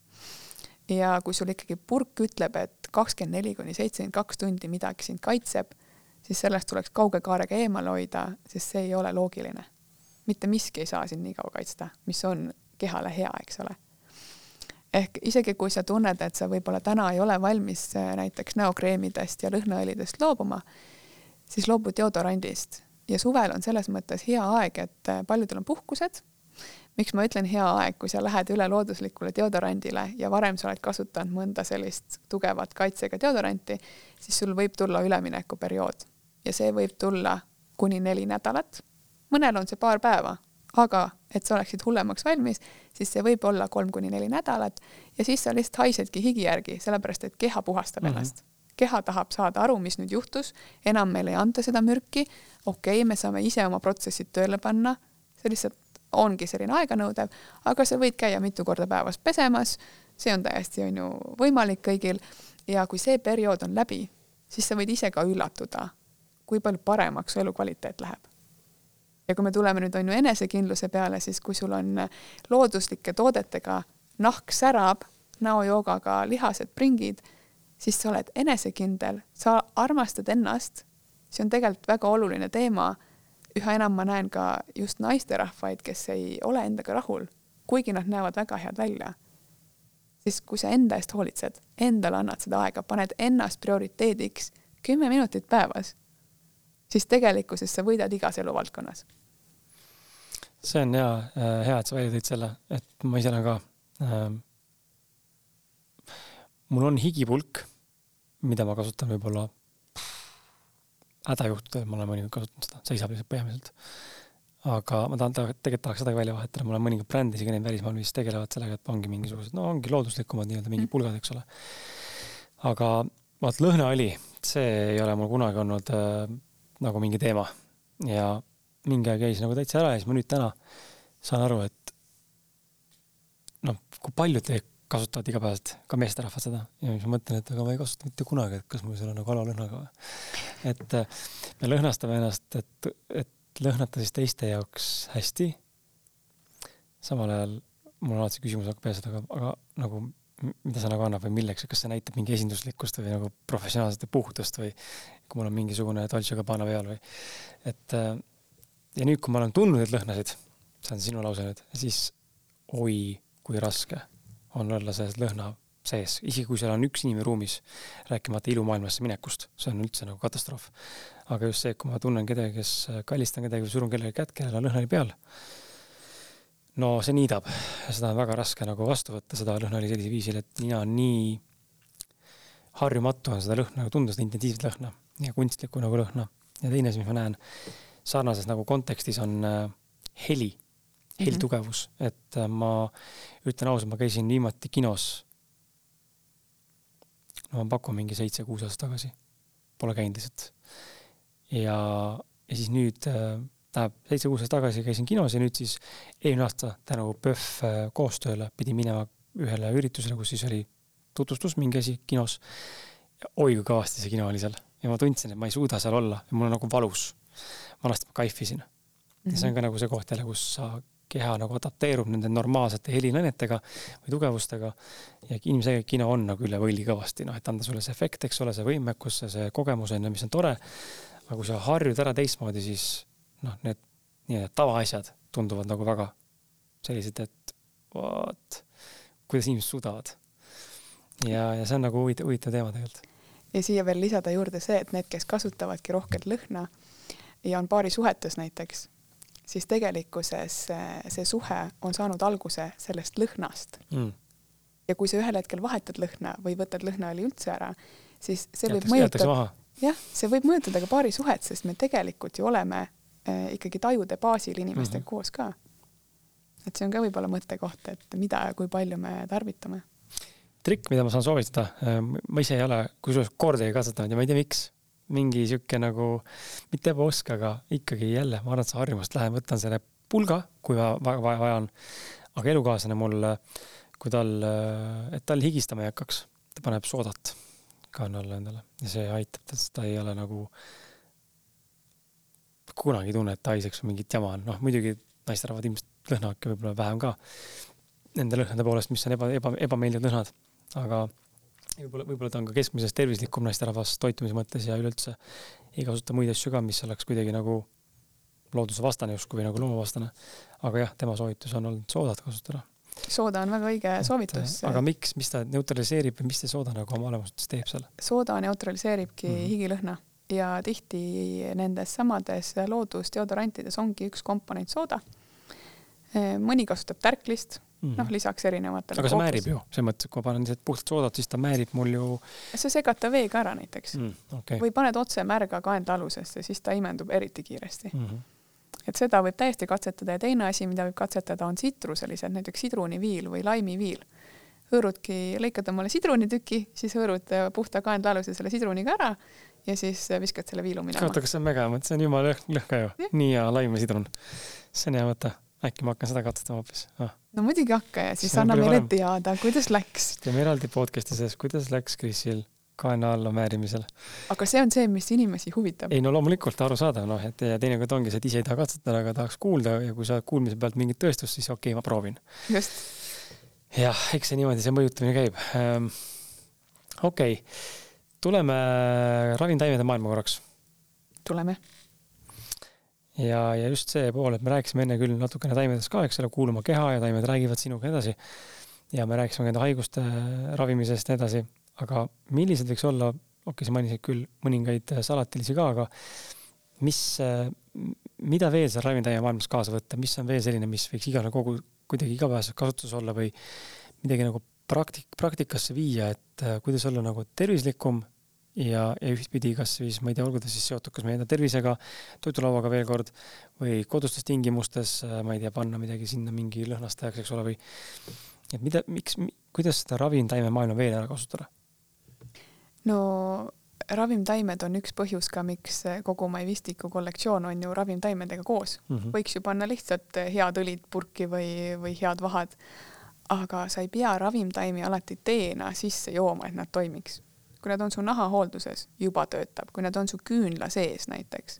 ja kui sul ikkagi purk ütleb, et kakskümmend neli kuni seitsekümmend kaks tundi midagi sind kaitseb, siis sellest tuleks kauge kaarega eemale hoida, sest see ei ole loogiline. mitte miski ei saa sind nii kaua kaitsta, mis on kehale hea, eks ole ehk isegi kui sa tunned, et sa võib-olla täna ei ole valmis äh, näiteks näokreemidest ja lõhnaõlidest loobuma, siis loobu deodorandist ja suvel on selles mõttes hea aeg, et äh, paljudel on puhkused. miks ma ütlen hea aeg, kui sa lähed üle looduslikule deodorandile ja varem sa oled kasutanud mõnda sellist tugevat kaitsega deodoranti, siis sul võib tulla üleminekuperiood ja see võib tulla kuni neli nädalat. mõnel on see paar päeva, aga et sa oleksid hullemaks valmis, siis see võib olla kolm kuni neli nädalat ja siis sa lihtsalt haisedki higi järgi, sellepärast et keha puhastab mm -hmm. ennast keha tahab saada aru, mis nüüd juhtus, enam meile ei anta seda mürki, okei okay,, me saame ise oma protsessid tööle panna, see lihtsalt ongi selline aeganõudev, aga sa võid käia mitu korda päevas pesemas, see on täiesti, on ju, võimalik kõigil ja kui see periood on läbi, siis sa võid ise ka üllatuda, kui palju paremaks su elukvaliteet läheb. ja kui me tuleme nüüd, on ju, enesekindluse peale, siis kui sul on looduslike toodetega nahk särab, näojoogaga lihased pringid siis sa oled enesekindel, sa armastad ennast. see on tegelikult väga oluline teema. üha enam ma näen ka just naisterahvaid, kes ei ole endaga rahul, kuigi nad näevad väga head välja. siis kui sa enda eest hoolitsed, endale annad seda aega, paned ennast prioriteediks kümme minutit päevas, siis tegelikkuses sa võidad igas eluvaldkonnas. see on hea, äh, hea, et sa välja tõid selle, et ma ise olen ka äh, mul on higipulk, mida ma kasutan võib-olla hädajuhtudel, ma olen mõnikord kasutanud seda, seisab lihtsalt põhimõtteliselt. aga ma tahan, tegelikult tahaks sedagi välja vahetada, mul on mõningad brändid isegi neid välismaal, mis tegelevad sellega, et ongi mingisugused, no ongi looduslikumad nii-öelda mingid mm. pulgad, eks ole. aga vaat lõhnaõli, see ei ole mul kunagi olnud äh, nagu mingi teema ja mingi aeg jäi see nagu täitsa ära ja siis ma nüüd täna saan aru, et noh, kui palju te kasutavad igapäevaselt ka meesterahvad seda ja siis ma mõtlen, et aga ma ei kasuta mitte kunagi, et kas mul seal on nagu alalõhnaga või. et äh, me lõhnastame ennast, et, et lõhnata siis teiste jaoks hästi. samal ajal mul on alati küsimus hakkab peas, et aga, aga nagu mida see nagu annab või milleks, kas see näitab mingi esinduslikkust või nagu professionaalset puhtust või kui mul on mingisugune Dolce Gabbana peal või et äh, ja nüüd, kui ma olen tundnud neid lõhnasid, see on sinu lause nüüd, siis oi kui raske on olla selles lõhna sees, isegi kui seal on üks inimene ruumis, rääkimata ilumaailmasse minekust, see on üldse nagu katastroof. aga just see, kui ma tunnen kedagi, kes kallistan kedagi või surun kellelegi kätt, kellel on lõhnaõli peal, no see niidab seda on väga raske nagu vastu võtta, seda lõhnaõli sellisel viisil, et mina nii harjumatu on seda lõhna nagu tunda, seda intensiivset lõhna ja kunstlikku nagu lõhna. ja teine asi, mis ma näen sarnases nagu kontekstis on äh, heli helitugevus, mhm. et äh, ma ütlen ausalt, ma käisin viimati kinos. no ma pakun mingi seitse-kuus aastat tagasi, pole käinud lihtsalt. ja, ja siis nüüd äh, tähendab, seitse-kuus aastat tagasi käisin kinos ja nüüd siis eelmine aasta tänu PÖFF äh, koostööle pidin minema ühele üritusele, kus siis oli tutvustus, mingi asi kinos. oi kui kõvasti see kino oli seal ja ma tundsin, et ma ei suuda seal olla ja mul on nagu valus. vanasti ma kaifisin mm. -hmm. ja see on ka nagu see koht jälle, kus sa keha nagu adapteerub nende normaalsete helinõnetega või tugevustega ja ilmselgelt kino on nagu üle võlli kõvasti, noh, et anda sulle see efekt, eks ole, see võimekus, see kogemus on ju, mis on tore. aga kui sa harjud ära teistmoodi, siis noh, need nii-öelda tavaasjad tunduvad nagu väga sellised, et vot, kuidas inimesed suudavad. ja, ja see on nagu huvitav, huvitav teema tegelikult. ja siia veel lisada juurde see, et need, kes kasutavadki rohket lõhna ja on paarisuhetes näiteks siis tegelikkuses see suhe on saanud alguse sellest lõhnast mm.. ja kui sa ühel hetkel vahetad lõhna või võtad lõhnaõli üldse ära, siis see võib mõjutada, jah, see võib mõjutada ka paari suhet, sest me tegelikult ju oleme äh, ikkagi tajude baasil inimestega mm -hmm. koos ka. et see on ka võib-olla mõttekoht, et mida ja kui palju me tarvitame. trikk, mida ma saan soovitada, äh, ma ise ei ole kusjuures kordagi katsetanud ja ma ei tea, miks mingi sihuke nagu, mitte ebaosk, aga ikkagi jälle, ma arvan, et see harjumust lähen, võtan selle pulga, kui vaja, vaja, vaja on. aga elukaaslane mul, kui tal, et tal higistama ei hakkaks, ta paneb soodat kanna alla endale ja see aitab, sest ta ei ole nagu kunagi ei tunne, et ta haiseks või mingit jama on, noh muidugi naisterahvad ilmselt lõhnavadki võib-olla vähem ka nende lõhnade poolest, mis on eba, eba, ebameeldivad lõhnad, aga võib-olla, võib-olla ta on ka keskmisest tervislikum naisterahvas toitumise mõttes ja üleüldse ei kasuta muid asju ka, mis oleks kuidagi nagu loodusevastane justkui või nagu loomavastane. aga jah, tema soovitus on olnud soodat kasutada. sooda on väga õige soovitus. aga miks, mis ta neutraliseerib või mis see sooda nagu oma olemuses teeb seal? sooda neutraliseeribki mm -hmm. higilõhna ja tihti nendes samades loodusdeodorantides ongi üks komponent sooda. mõni kasutab tärklist mm -hmm. noh, lisaks erinevatele. aga see määrib ju, selles mõttes, et kui ma panen lihtsalt puhtalt soodat, siis ta määrib mul ju. sa segad ta veega ära näiteks mm, okay. või paned otse märga kaenlaalusesse, siis ta imendub eriti kiiresti mm. -hmm et seda võib täiesti katsetada ja teine asi, mida võib katsetada, on tsitruselised, näiteks sidruniviil või laimiviil. hõõrudki, lõikad omale sidrunitüki, siis hõõrud puhta kaenlaaluse selle sidruniga ära ja siis viskad selle viilu minema. oota, kas see on mega hea mõte, see on jumala lõhn ka ju. nii hea laim ja sidrun. see on hea mõte äkki ma hakkan seda katsetama hoopis ah.. no muidugi hakka ja siis anna meile teada, kuidas läks. teeme eraldi podcast'i sees, kuidas läks Krisil kaena alla määrimisel. aga see on see, mis inimesi huvitab. ei no loomulikult arusaadav, noh, et ja teinekord ongi see, et ise ei taha katsetada, aga tahaks kuulda ja kui sa kuulmise pealt mingit tõestust, siis okei okay,, ma proovin. just. jah, eks see niimoodi see mõjutamine käib ähm,. okei okay., tuleme ravimtaimede maailma korraks. tuleme ja, ja just see pool, et me rääkisime enne küll natukene taimedest ka, eks ole, kuulama keha ja taimed räägivad sinuga edasi. ja me rääkisime nende haiguste ravimisest ja nii edasi, aga millised võiks olla, okei okay,, sa mainisid küll mõningaid salatilisi ka, aga mis, mida veel seal ravimitaime maailmas kaasa võtta, mis on veel selline, mis võiks igale kogu kuidagi igapäevases kasutuses olla või midagi nagu praktik-, praktikasse viia, et kuidas olla nagu tervislikum ja, ja ühtpidi, kas siis, ma ei tea, olgu ta siis seotud kas meie enda tervisega, toidulauaga veel kord, või kodustes tingimustes, äh, ma ei tea, panna midagi sinna mingi lõhnastajaks, eks ole, või et mida, miks, kuidas seda ravimtaimemaailma veel ära kasutada? no ravimtaimed on üks põhjus ka, miks kogu Maivistiku kollektsioon on ju ravimtaimedega koos mm. -hmm. võiks ju panna lihtsalt head õlid purki või, või head vahad. aga sa ei pea ravimtaimi alati teena sisse jooma, et nad toimiks kui nad on su nahahoolduses, juba töötab, kui nad on su küünla sees näiteks,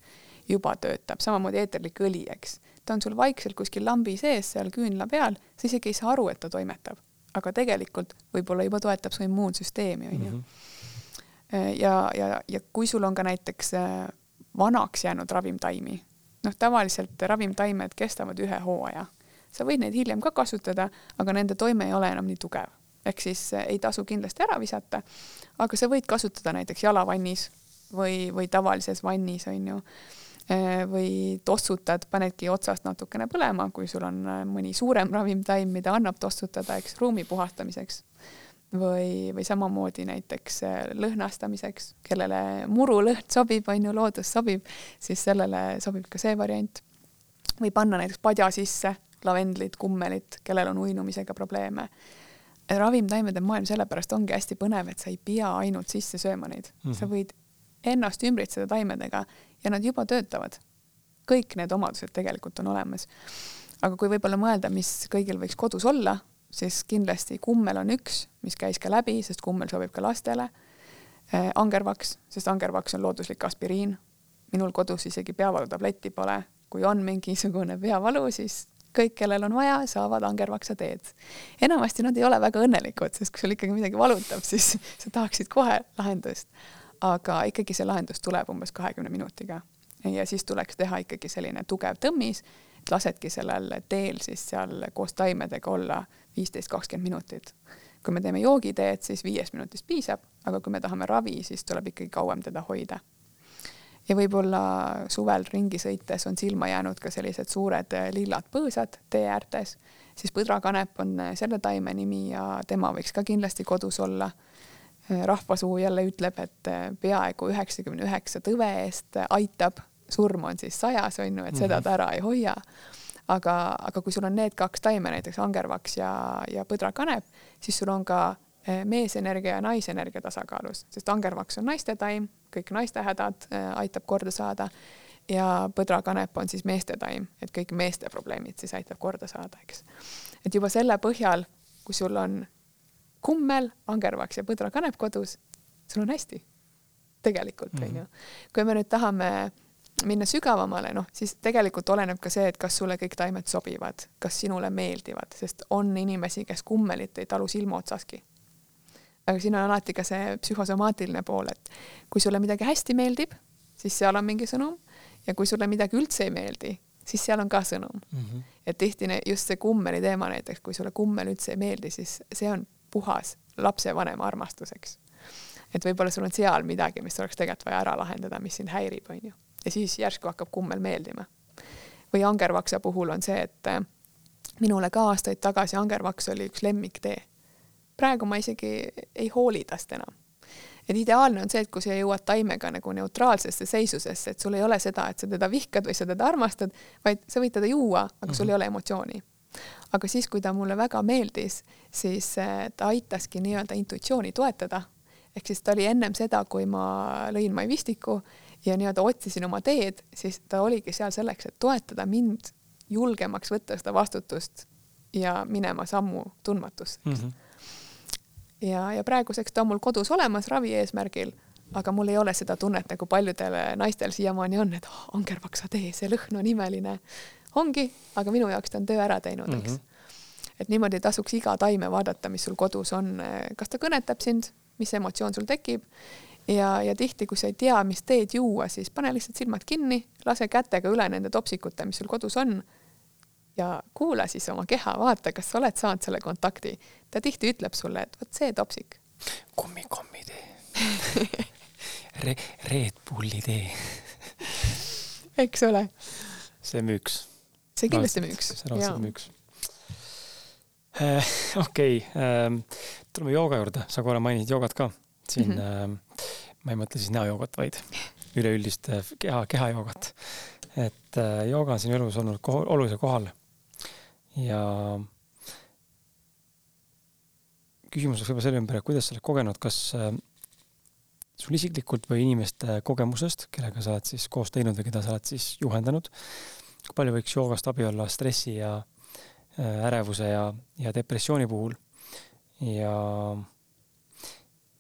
juba töötab, samamoodi eeterlik õli, eks. ta on sul vaikselt kuskil lambi sees seal küünla peal, sa isegi ei saa aru, et ta toimetab, aga tegelikult võib-olla juba toetab su immuunsüsteemi, onju. Mhm. ja, ja, ja kui sul on ka näiteks äh, vanaks jäänud ravimtaimi, noh, tavaliselt ravimtaimed kestavad ühe hooaja. sa võid neid hiljem ka kasutada, aga nende toime ei ole enam nii tugev ehk siis äh, ei tasu kindlasti ära visata, aga sa võid kasutada näiteks jalavannis või, või tavalises vannis, on ju äh, või tossutad, panedki otsast natukene põlema, kui sul on äh, mõni suurem ravimtaim, mida annab tossutada, eks, ruumi puhastamiseks. või, või samamoodi näiteks lõhnastamiseks, kellele murulõhn sobib, on ju, loodus sobib, siis sellele sobib ka see variant. või panna näiteks padja sisse lavendlit, kummelit, kellel on uinumisega probleeme ravimtaimede maailm sellepärast ongi hästi põnev, et sa ei pea ainult sisse sööma neid mm, -hmm. sa võid ennast ümbritseda taimedega ja nad juba töötavad. kõik need omadused tegelikult on olemas. aga kui võib-olla mõelda, mis kõigil võiks kodus olla, siis kindlasti kummel on üks, mis käis ka läbi, sest kummel sobib ka lastele. Äh, angervaks, sest angervaks on looduslik aspiriin. minul kodus isegi peavalutabletti pole, kui on mingisugune peavalu, siis kõik, kellel on vaja, saavad angervaksa teed. enamasti nad ei ole väga õnnelikud, sest kui sul ikkagi midagi valutab, siis sa tahaksid kohe lahendust. aga ikkagi see lahendus tuleb umbes kahekümne minutiga ja siis tuleks teha ikkagi selline tugev tõmmis, et lasedki sellel teel siis seal koos taimedega olla viisteist, kakskümmend minutit. kui me teeme joogiteed, siis viiest minutist piisab, aga kui me tahame ravi, siis tuleb ikkagi kauem teda hoida ja võib-olla suvel ringi sõites on silma jäänud ka sellised suured äh, lillad põõsad tee äärtes, siis põdrakanep on äh, selle taime nimi ja tema võiks ka kindlasti kodus olla. Äh, rahvasuu jälle ütleb, et peaaegu üheksakümne üheksa tõve eest aitab, surm on siis sajas, on ju, et seda ta ära ei hoia. Aga, aga kui sul on need kaks taime, näiteks angervaks ja, ja põdrakanep, siis sul on ka meesenergia ja naisenergia tasakaalus, sest angervaks on naiste taim, kõik naiste hädad eh, aitab korda saada ja põdrakanep on siis meeste taim, et kõik meeste probleemid siis aitab korda saada, eks. et juba selle põhjal, kui sul on kummel, angervaks ja põdrakanep kodus, sul on hästi. tegelikult onju mm -hmm.. kui me nüüd tahame minna sügavamale, noh, siis tegelikult oleneb ka see, et kas sulle kõik taimed sobivad, kas sinule meeldivad, sest on inimesi, kes kummelit ei talu silma otsaski aga siin on alati ka see psühhosomaatiline pool, et kui sulle midagi hästi meeldib, siis seal on mingi sõnum ja kui sulle midagi üldse ei meeldi, siis seal on ka sõnum mm. -hmm. et tihti just see kummeli teema näiteks, kui sulle kummel üldse ei meeldi, siis see on puhas lapsevanema armastus, eks. et võib-olla sul on seal midagi, mis oleks tegelikult vaja ära lahendada, mis sind häirib, onju. ja siis järsku hakkab kummel meeldima. või angervaksa puhul on see, et minule ka aastaid tagasi angervaks oli üks lemmiktee praegu ma isegi ei hooli tast enam. et ideaalne on see, et kui sa jõuad taimega nagu neutraalsesse seisusesse, et sul ei ole seda, et sa teda vihkad või sa teda armastad, vaid sa võid teda juua, aga mm -hmm. sul ei ole emotsiooni. aga siis, kui ta mulle väga meeldis, siis eh, ta aitaski nii-öelda intuitsiooni toetada. ehk siis ta oli ennem seda, kui ma lõin Maivistiku ja nii-öelda otsisin oma teed, siis ta oligi seal selleks, et toetada mind julgemaks võtta seda vastutust ja minema sammu tundmatusse mm. -hmm ja, ja praeguseks ta on mul kodus olemas ravi eesmärgil, aga mul ei ole seda tunnet, nagu paljudel naistel siiamaani on, et oh, angervaksa tee, see lõhn on imeline. ongi, aga minu jaoks ta on töö ära teinud, eks mm. -hmm. et niimoodi tasuks iga taime vaadata, mis sul kodus on, kas ta kõnetab sind, mis emotsioon sul tekib ja, ja tihti, kui sa ei tea, mis teed juua, siis pane lihtsalt silmad kinni, lase kätega üle nende topsikute, mis sul kodus on ja kuula siis oma keha, vaata, kas sa oled saanud selle kontakti. ta tihti ütleb sulle, et vot see topsik. kummikommi tee Re. Red Bulli tee eks ole. see müüks. see kindlasti müüks. see raudselt müüks äh,. okei okay, äh,, tuleme jooga juurde, sa korra mainisid joogat ka siin mm. -hmm. Äh, ma ei mõtle siis näojoogat, vaid üleüldist äh, keha, kehajoogat. et äh, jooga on sinu elus olnud koh olulisel kohal ja küsimus oleks võib-olla selle ümber, et kuidas sa oled kogenud, kas äh, sul isiklikult või inimeste kogemusest, kellega sa oled siis koos teinud või keda sa oled siis juhendanud, kui palju võiks joogast abi olla stressi ja äh, ärevuse ja, ja depressiooni puhul? Ja,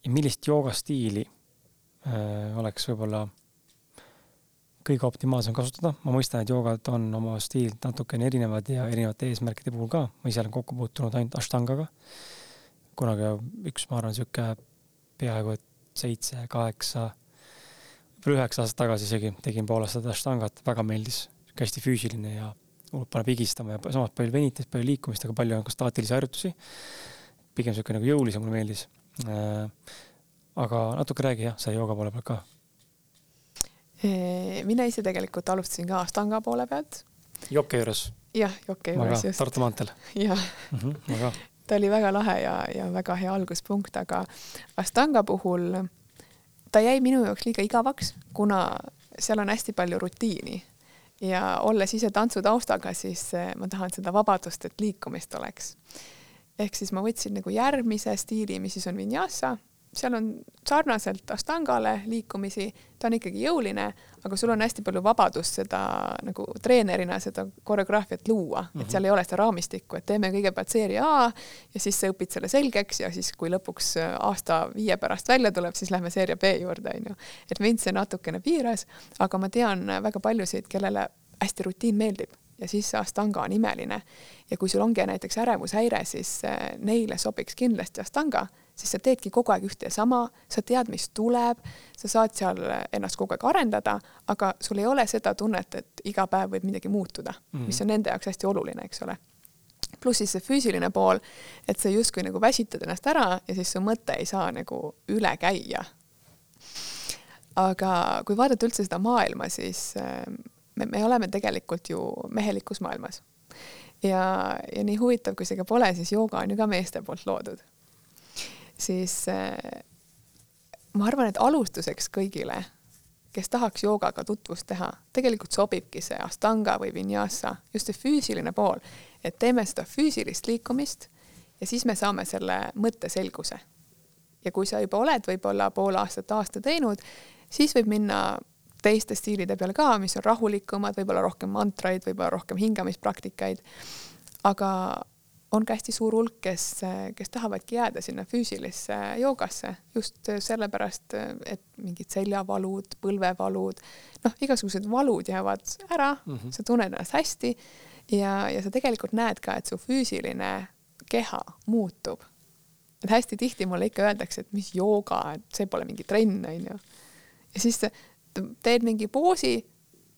ja millist joogastiili äh, oleks võib-olla kõige optimaalsem kasutada, ma mõistan, et joogad on oma stiililt natukene erinevad ja erinevate eesmärkide puhul ka, ma ise olen kokku puutunud ainult Ashtangaga. kunagi üks, ma arvan, sihuke peaaegu et seitse, kaheksa, võib-olla üheksa aastat tagasi isegi tegin pool aastat Ashtangat, väga meeldis, hästi füüsiline ja hullult paneb higistama ja samas palju venitamist, palju liikumist, aga palju on ka staatilisi harjutusi. pigem sihuke nagu jõulisem mulle meeldis. Äh, aga natuke räägi jah, selle jooga poole pealt ka mina ise tegelikult alustasin ka Astanga poole pealt. Jokke juures? jah, Jokke juures just. Tartu maanteel? jah mm -hmm,. ma ka. ta oli väga lahe ja, ja väga hea alguspunkt, aga Astanga puhul ta jäi minu jaoks liiga igavaks, kuna seal on hästi palju rutiini ja olles ise tantsutaustaga, siis eh, ma tahan seda vabadust, et liikumist oleks. ehk siis ma võtsin nagu järgmise stiili, mis siis on vinyasa, seal on sarnaselt Astangale liikumisi, ta on ikkagi jõuline, aga sul on hästi palju vabadust seda nagu treenerina seda koreograafiat luua mm, -hmm. et mhm. seal ei ole seda raamistikku, et teeme kõigepealt seeria A ja siis sa õpid selle selgeks ja siis, kui lõpuks aasta-viie pärast välja tuleb, siis lähme seeria B juurde, onju. et mind see natukene piiras, aga ma tean väga paljusid, kellele hästi rutiin meeldib ja siis see Astanga on imeline. ja kui sul ongi näiteks ärevushäire, siis neile sobiks kindlasti Astanga siis sa teedki kogu aeg ühte ja sama, sa tead, mis tuleb, sa saad seal ennast kogu aeg arendada, aga sul ei ole seda tunnet, et iga päev võib midagi muutuda mm, -hmm. mis on nende jaoks hästi oluline, eks ole. pluss siis see füüsiline pool, et sa justkui nagu väsitad ennast ära ja siis su mõte ei saa nagu üle käia. aga kui vaadata üldse seda maailma, siis ähm, me, me oleme tegelikult ju mehelikus maailmas ja, ja nii huvitav, kui see ka pole, siis jooga on ju ka meeste poolt loodud siis äh, ma arvan, et alustuseks kõigile, kes tahaks joogaga tutvust teha, tegelikult sobibki see Astanga või Vinyasa, just see füüsiline pool, et teeme seda füüsilist liikumist ja siis me saame selle mõtteselguse. ja kui sa juba oled võib-olla pool aastat, aasta teinud, siis võib minna teiste stiilide peale ka, mis on rahulikumad, võib-olla rohkem mantraid, võib-olla rohkem hingamispraktikaid. aga on ka hästi suur hulk, kes, kes tahavadki jääda sinna füüsilisse joogasse just sellepärast, et mingid seljavalud, põlvevalud, noh, igasugused valud jäävad ära mm, -hmm. sa tunned ennast hästi ja, ja sa tegelikult näed ka, et su füüsiline keha muutub. et hästi tihti mulle ikka öeldakse, et mis jooga, et see pole mingi trenn, onju. ja siis teed mingi poosi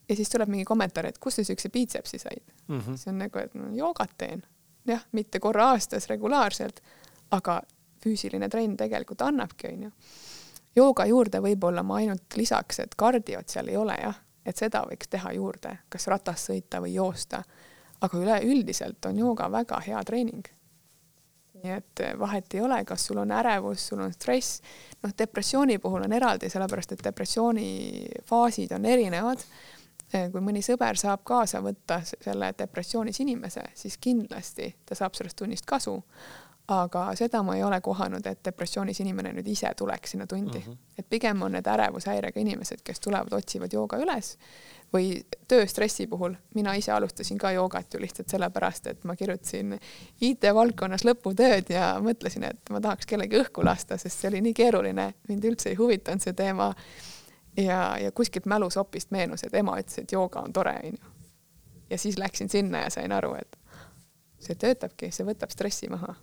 ja siis tuleb mingi kommentaar, et kust sa siukse biitsepsi said mm. -hmm. see on nagu, et no joogat teen jah, mitte korra aastas regulaarselt, aga füüsiline trenn tegelikult annabki, onju. jooga juurde võib-olla ma ainult lisaks, et kardiot seal ei ole jah, et seda võiks teha juurde, kas ratast sõita või joosta. aga üleüldiselt on jooga väga hea treening. nii et vahet ei ole, kas sul on ärevus, sul on stress, noh, depressiooni puhul on eraldi, sellepärast et depressiooni faasid on erinevad kui mõni sõber saab kaasa võtta selle depressioonis inimese, siis kindlasti ta saab sellest tunnist kasu. aga seda ma ei ole kohanud, et depressioonis inimene nüüd ise tuleks sinna tundi mm, -hmm. et pigem on need ärevushäirega inimesed, kes tulevad, otsivad jooga üles või tööstressi puhul, mina ise alustasin ka joogat ju lihtsalt sellepärast, et ma kirjutasin IT-valdkonnas lõputööd ja mõtlesin, et ma tahaks kellegi õhku lasta, sest see oli nii keeruline, mind üldse ei huvitanud see teema ja, ja kuskilt mälusopist meenus, et ema ütles, et jooga on tore, onju. ja siis läksin sinna ja sain aru, et see töötabki, see võtab stressi maha.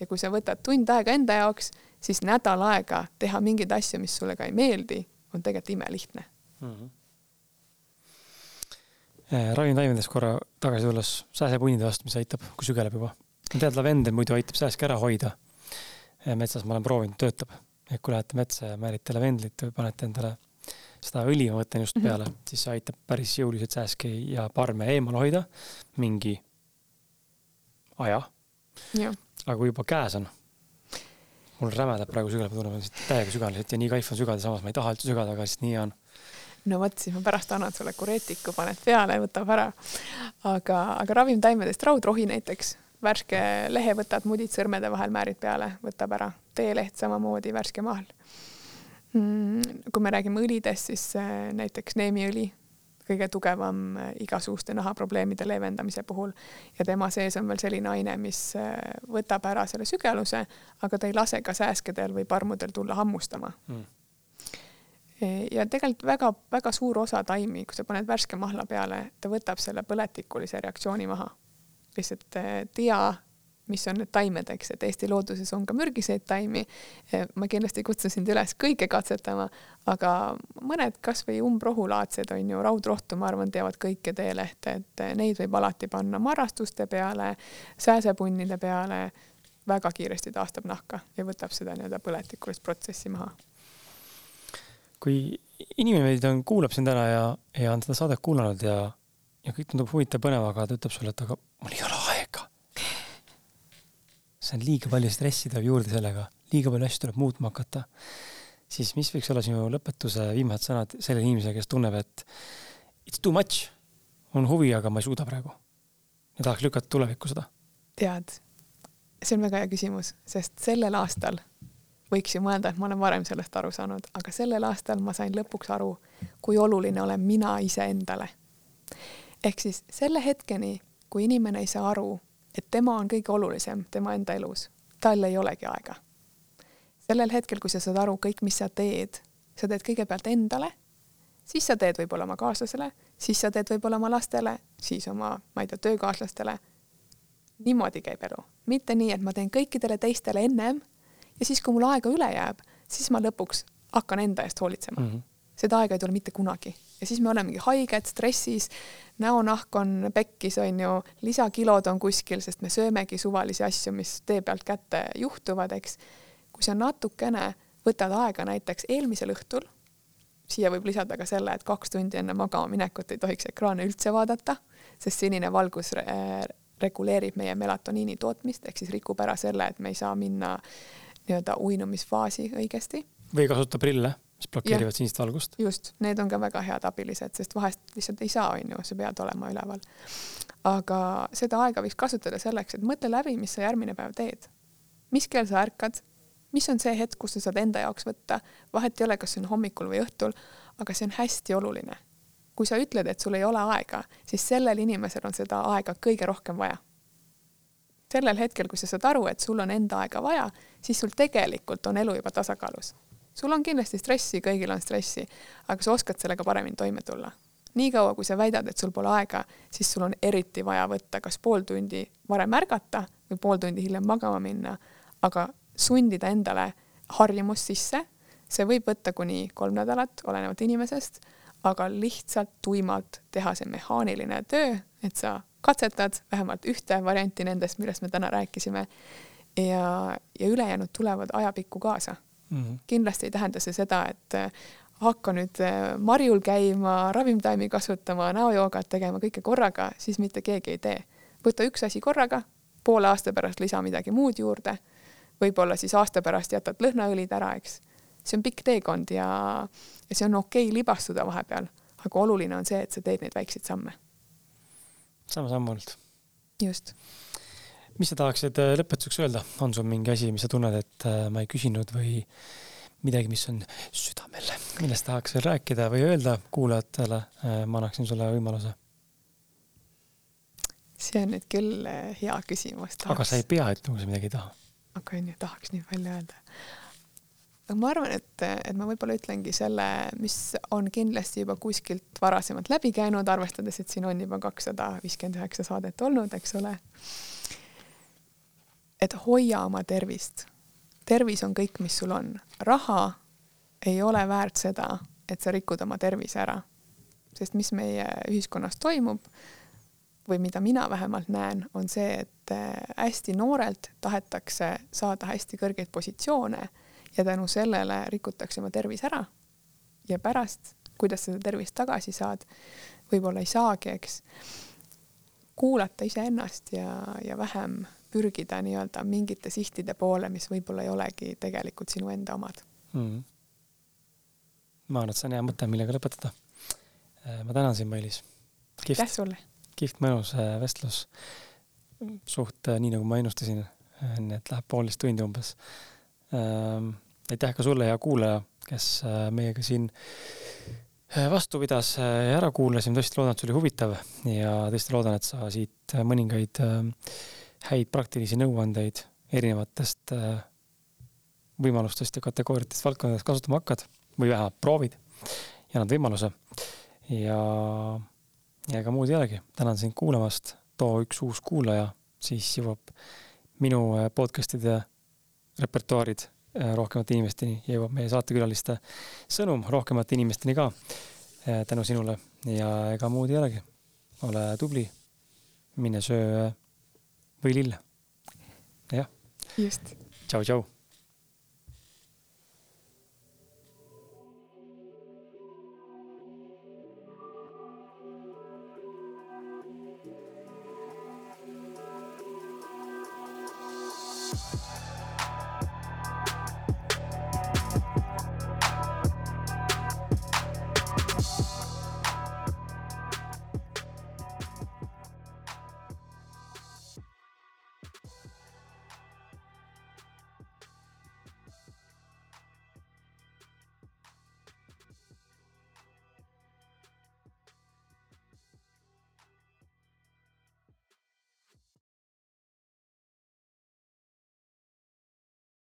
ja kui sa võtad tund aega enda jaoks, siis nädal aega teha mingeid asju, mis sulle ka ei meeldi, on tegelikult imelihtne mm. -hmm. ravimtaimedest korra tagasi tulles, sääsepunnide vastu, mis aitab, kui sügeleb juba. tead, lavendel muidu aitab sääske ära hoida. Äh, metsas ma olen proovinud, töötab. et kui lähete metsa ja määrite lavendlit või panete endale seda õli ma võtan just mhm. peale mm, -hmm. siis see aitab päris jõuliselt sääski ja parme eemal hoida mingi aja. aga kui juba käes on, mul rämedab praegu sügeleb, ma tunnen täiega sügan lihtsalt ja nii kaif on sügada, samas ma ei taha üldse sügada, aga lihtsalt nii on. no vot, siis ma pärast annan sulle kureetiku, paned peale, võtab ära. aga, aga ravimtaimedest raudrohi näiteks, värske lehe võtad, mudid sõrmede vahel, määrid peale, võtab ära. teeleht samamoodi, värske mahl kui me räägime õlidest, siis äh, näiteks neemiõli, kõige tugevam äh, igasuguste nahaprobleemide leevendamise puhul ja tema sees on veel selline aine, mis äh, võtab ära selle sügeluse, aga ta ei lase ka sääskedel või parmudel tulla hammustama mm. ja tegelikult väga-väga suur osa taimi, kui sa paned värske mahla peale, ta võtab selle põletikulise reaktsiooni maha. lihtsalt tea mis on need taimed, eks, et Eesti looduses on ka mürgiseid taimi. ma kindlasti kutsun sind üles kõike katsetama, aga mõned kasvõi umbrohulaadsed on ju, raudrohtu, ma arvan, teavad kõike teelehte, et neid võib alati panna marrastuste peale, sääsepunnide peale. väga kiiresti taastab nahka ja võtab seda nii-öelda põletikulist protsessi maha. kui inimene kuulab sind ära ja, ja on seda saadet kuulanud ja, ja kõik tundub huvitav, põnev, aga ta ütleb sulle, et aga mul ei ole see on liiga palju stressi tuleb juurde sellega, liiga palju asju tuleb muutma hakata, siis mis võiks olla sinu lõpetuse viimased sõnad sellele inimesele, kes tunneb, et it's too much, on huvi, aga ma ei suuda praegu ja tahaks lükata tulevikku seda? tead, see on väga hea küsimus, sest sellel aastal võiks ju mõelda, et ma olen varem sellest aru saanud, aga sellel aastal ma sain lõpuks aru, kui oluline olen mina iseendale. ehk siis selle hetkeni, kui inimene ei saa aru, et tema on kõige olulisem tema enda elus, tal ei olegi aega. sellel hetkel, kui sa saad aru kõik, mis sa teed, sa teed kõigepealt endale, siis sa teed võib-olla oma kaaslasele, siis sa teed võib-olla oma lastele, siis oma, ma ei tea, töökaaslastele. niimoodi käib elu, mitte nii, et ma teen kõikidele teistele ennem ja siis, kui mul aega üle jääb, siis ma lõpuks hakkan enda eest hoolitsema mm. -hmm. seda aega ei tule mitte kunagi ja siis me olemegi haiged, stressis, näonahk on pekkis, on ju, lisakilod on kuskil, sest me söömegi suvalisi asju, mis tee pealt kätte juhtuvad, eks. kui sa natukene võtad aega näiteks eelmisel õhtul, siia võib lisada ka selle, et kaks tundi enne magama minekut ei tohiks ekraane üldse vaadata, sest sinine valgus reguleerib meie melatoniini tootmist, ehk siis rikub ära selle, et me ei saa minna nii-öelda uinumisfaasi õigesti. või kasuta prille, mis blokeerivad sinist valgust. just, need on ka väga head abilised, sest vahest lihtsalt ei saa, on ju, sa pead olema üleval. aga seda aega võiks kasutada selleks, et mõtle läbi, mis sa järgmine päev teed. mis kell sa ärkad, mis on see hetk, kus sa saad enda jaoks võtta, vahet ei ole, kas see on hommikul või õhtul, aga see on hästi oluline. kui sa ütled, et sul ei ole aega, siis sellel inimesel on seda aega kõige rohkem vaja sellel hetkel, kui sa saad aru, et sul on enda aega vaja, siis sul tegelikult on elu juba tasakaalus. Sul on kindlasti stressi, kõigil on stressi, aga sa oskad sellega paremini toime tulla. niikaua, kui sa väidad, et sul pole aega, siis sul on eriti vaja võtta kas pool tundi varem ärgata või pool tundi hiljem magama minna, aga sundida endale harjumust sisse, see võib võtta kuni kolm nädalat, olenevalt inimesest, aga lihtsalt tuimalt teha see mehaaniline töö, et sa katsetad vähemalt ühte varianti nendest, millest me täna rääkisime. Ja, ja ülejäänud tulevad ajapikku kaasa mm. -hmm. kindlasti ei tähenda see seda, et äh, hakka nüüd äh, marjul käima, ravimtaimi kasutama, näojoogat tegema, kõike korraga, siis mitte keegi ei tee. võta üks asi korraga, poole aasta pärast lisa midagi muud juurde, võib-olla siis aasta pärast jätad lõhnaõlid ära, eks. see on pikk teekond ja, ja see on okei okay libastuda vahepeal, aga oluline on see, et sa teed neid väikseid samme sama-sammult. just. Mis sa tahaksid äh, lõpetuseks öelda, on sul mingi asi, mis sa tunned, et äh, ma ei küsinud või midagi, mis on südamel, millest tahaks veel rääkida või öelda kuulajatele, äh, ma annaksin sulle võimaluse. see on nüüd küll hea küsimus. aga sa ei pea ütlema, kui sa midagi ei taha. aga onju, tahaks nii palju öelda aga ma arvan, et, et ma võib-olla ütlengi selle, mis on kindlasti juba kuskilt varasemalt läbi käinud, arvestades, et siin on juba kakssada viiskümmend üheksa saadet olnud, eks ole. Et hoia oma tervist. tervis on kõik, mis sul on. raha ei ole väärt seda, et sa rikud oma tervise ära. sest mis meie ühiskonnas toimub või mida mina vähemalt näen, on see, et hästi noorelt tahetakse saada hästi kõrgeid positsioone ja tänu sellele rikutakse oma tervis ära. ja pärast, kuidas seda tervist tagasi saad, võib-olla ei saagi, eks. kuulata iseennast ja, ja vähem pürgida nii-öelda mingite sihtide poole, mis võib-olla ei olegi tegelikult sinu enda omad mm.. ma arvan, et see on hea mõte, millega lõpetada. Äh, ma tänan sind, Mailis. aitäh sulle. kihvt mõnus äh, vestlus. suht äh, nii, nagu ma ennustasin, nii et läheb poolteist tundi umbes ähm, aitäh ka sulle, hea kuulaja, kes meiega siin vastu pidas ja ära kuulas ja ma tõesti loodan, et see oli huvitav ja tõesti loodan, et sa siit mõningaid äh, häid praktilisi nõuandeid erinevatest võimalustest ja kategooriatest valdkondadest kasutama hakkad või vähemalt proovid ja annad võimaluse. ja, ja ega muud ei olegi, tänan sind kuulamast, too üks uus kuulaja, siis jõuab minu podcast'ide repertuaarid Äh, rohkemate inimesteni, jõuab meie saatekülaliste sõnum rohkemate inimesteni ka äh, tänu sinule ja ega muud ei olegi. ole tubli, mine söö võilille. jah. just. tšau, tšau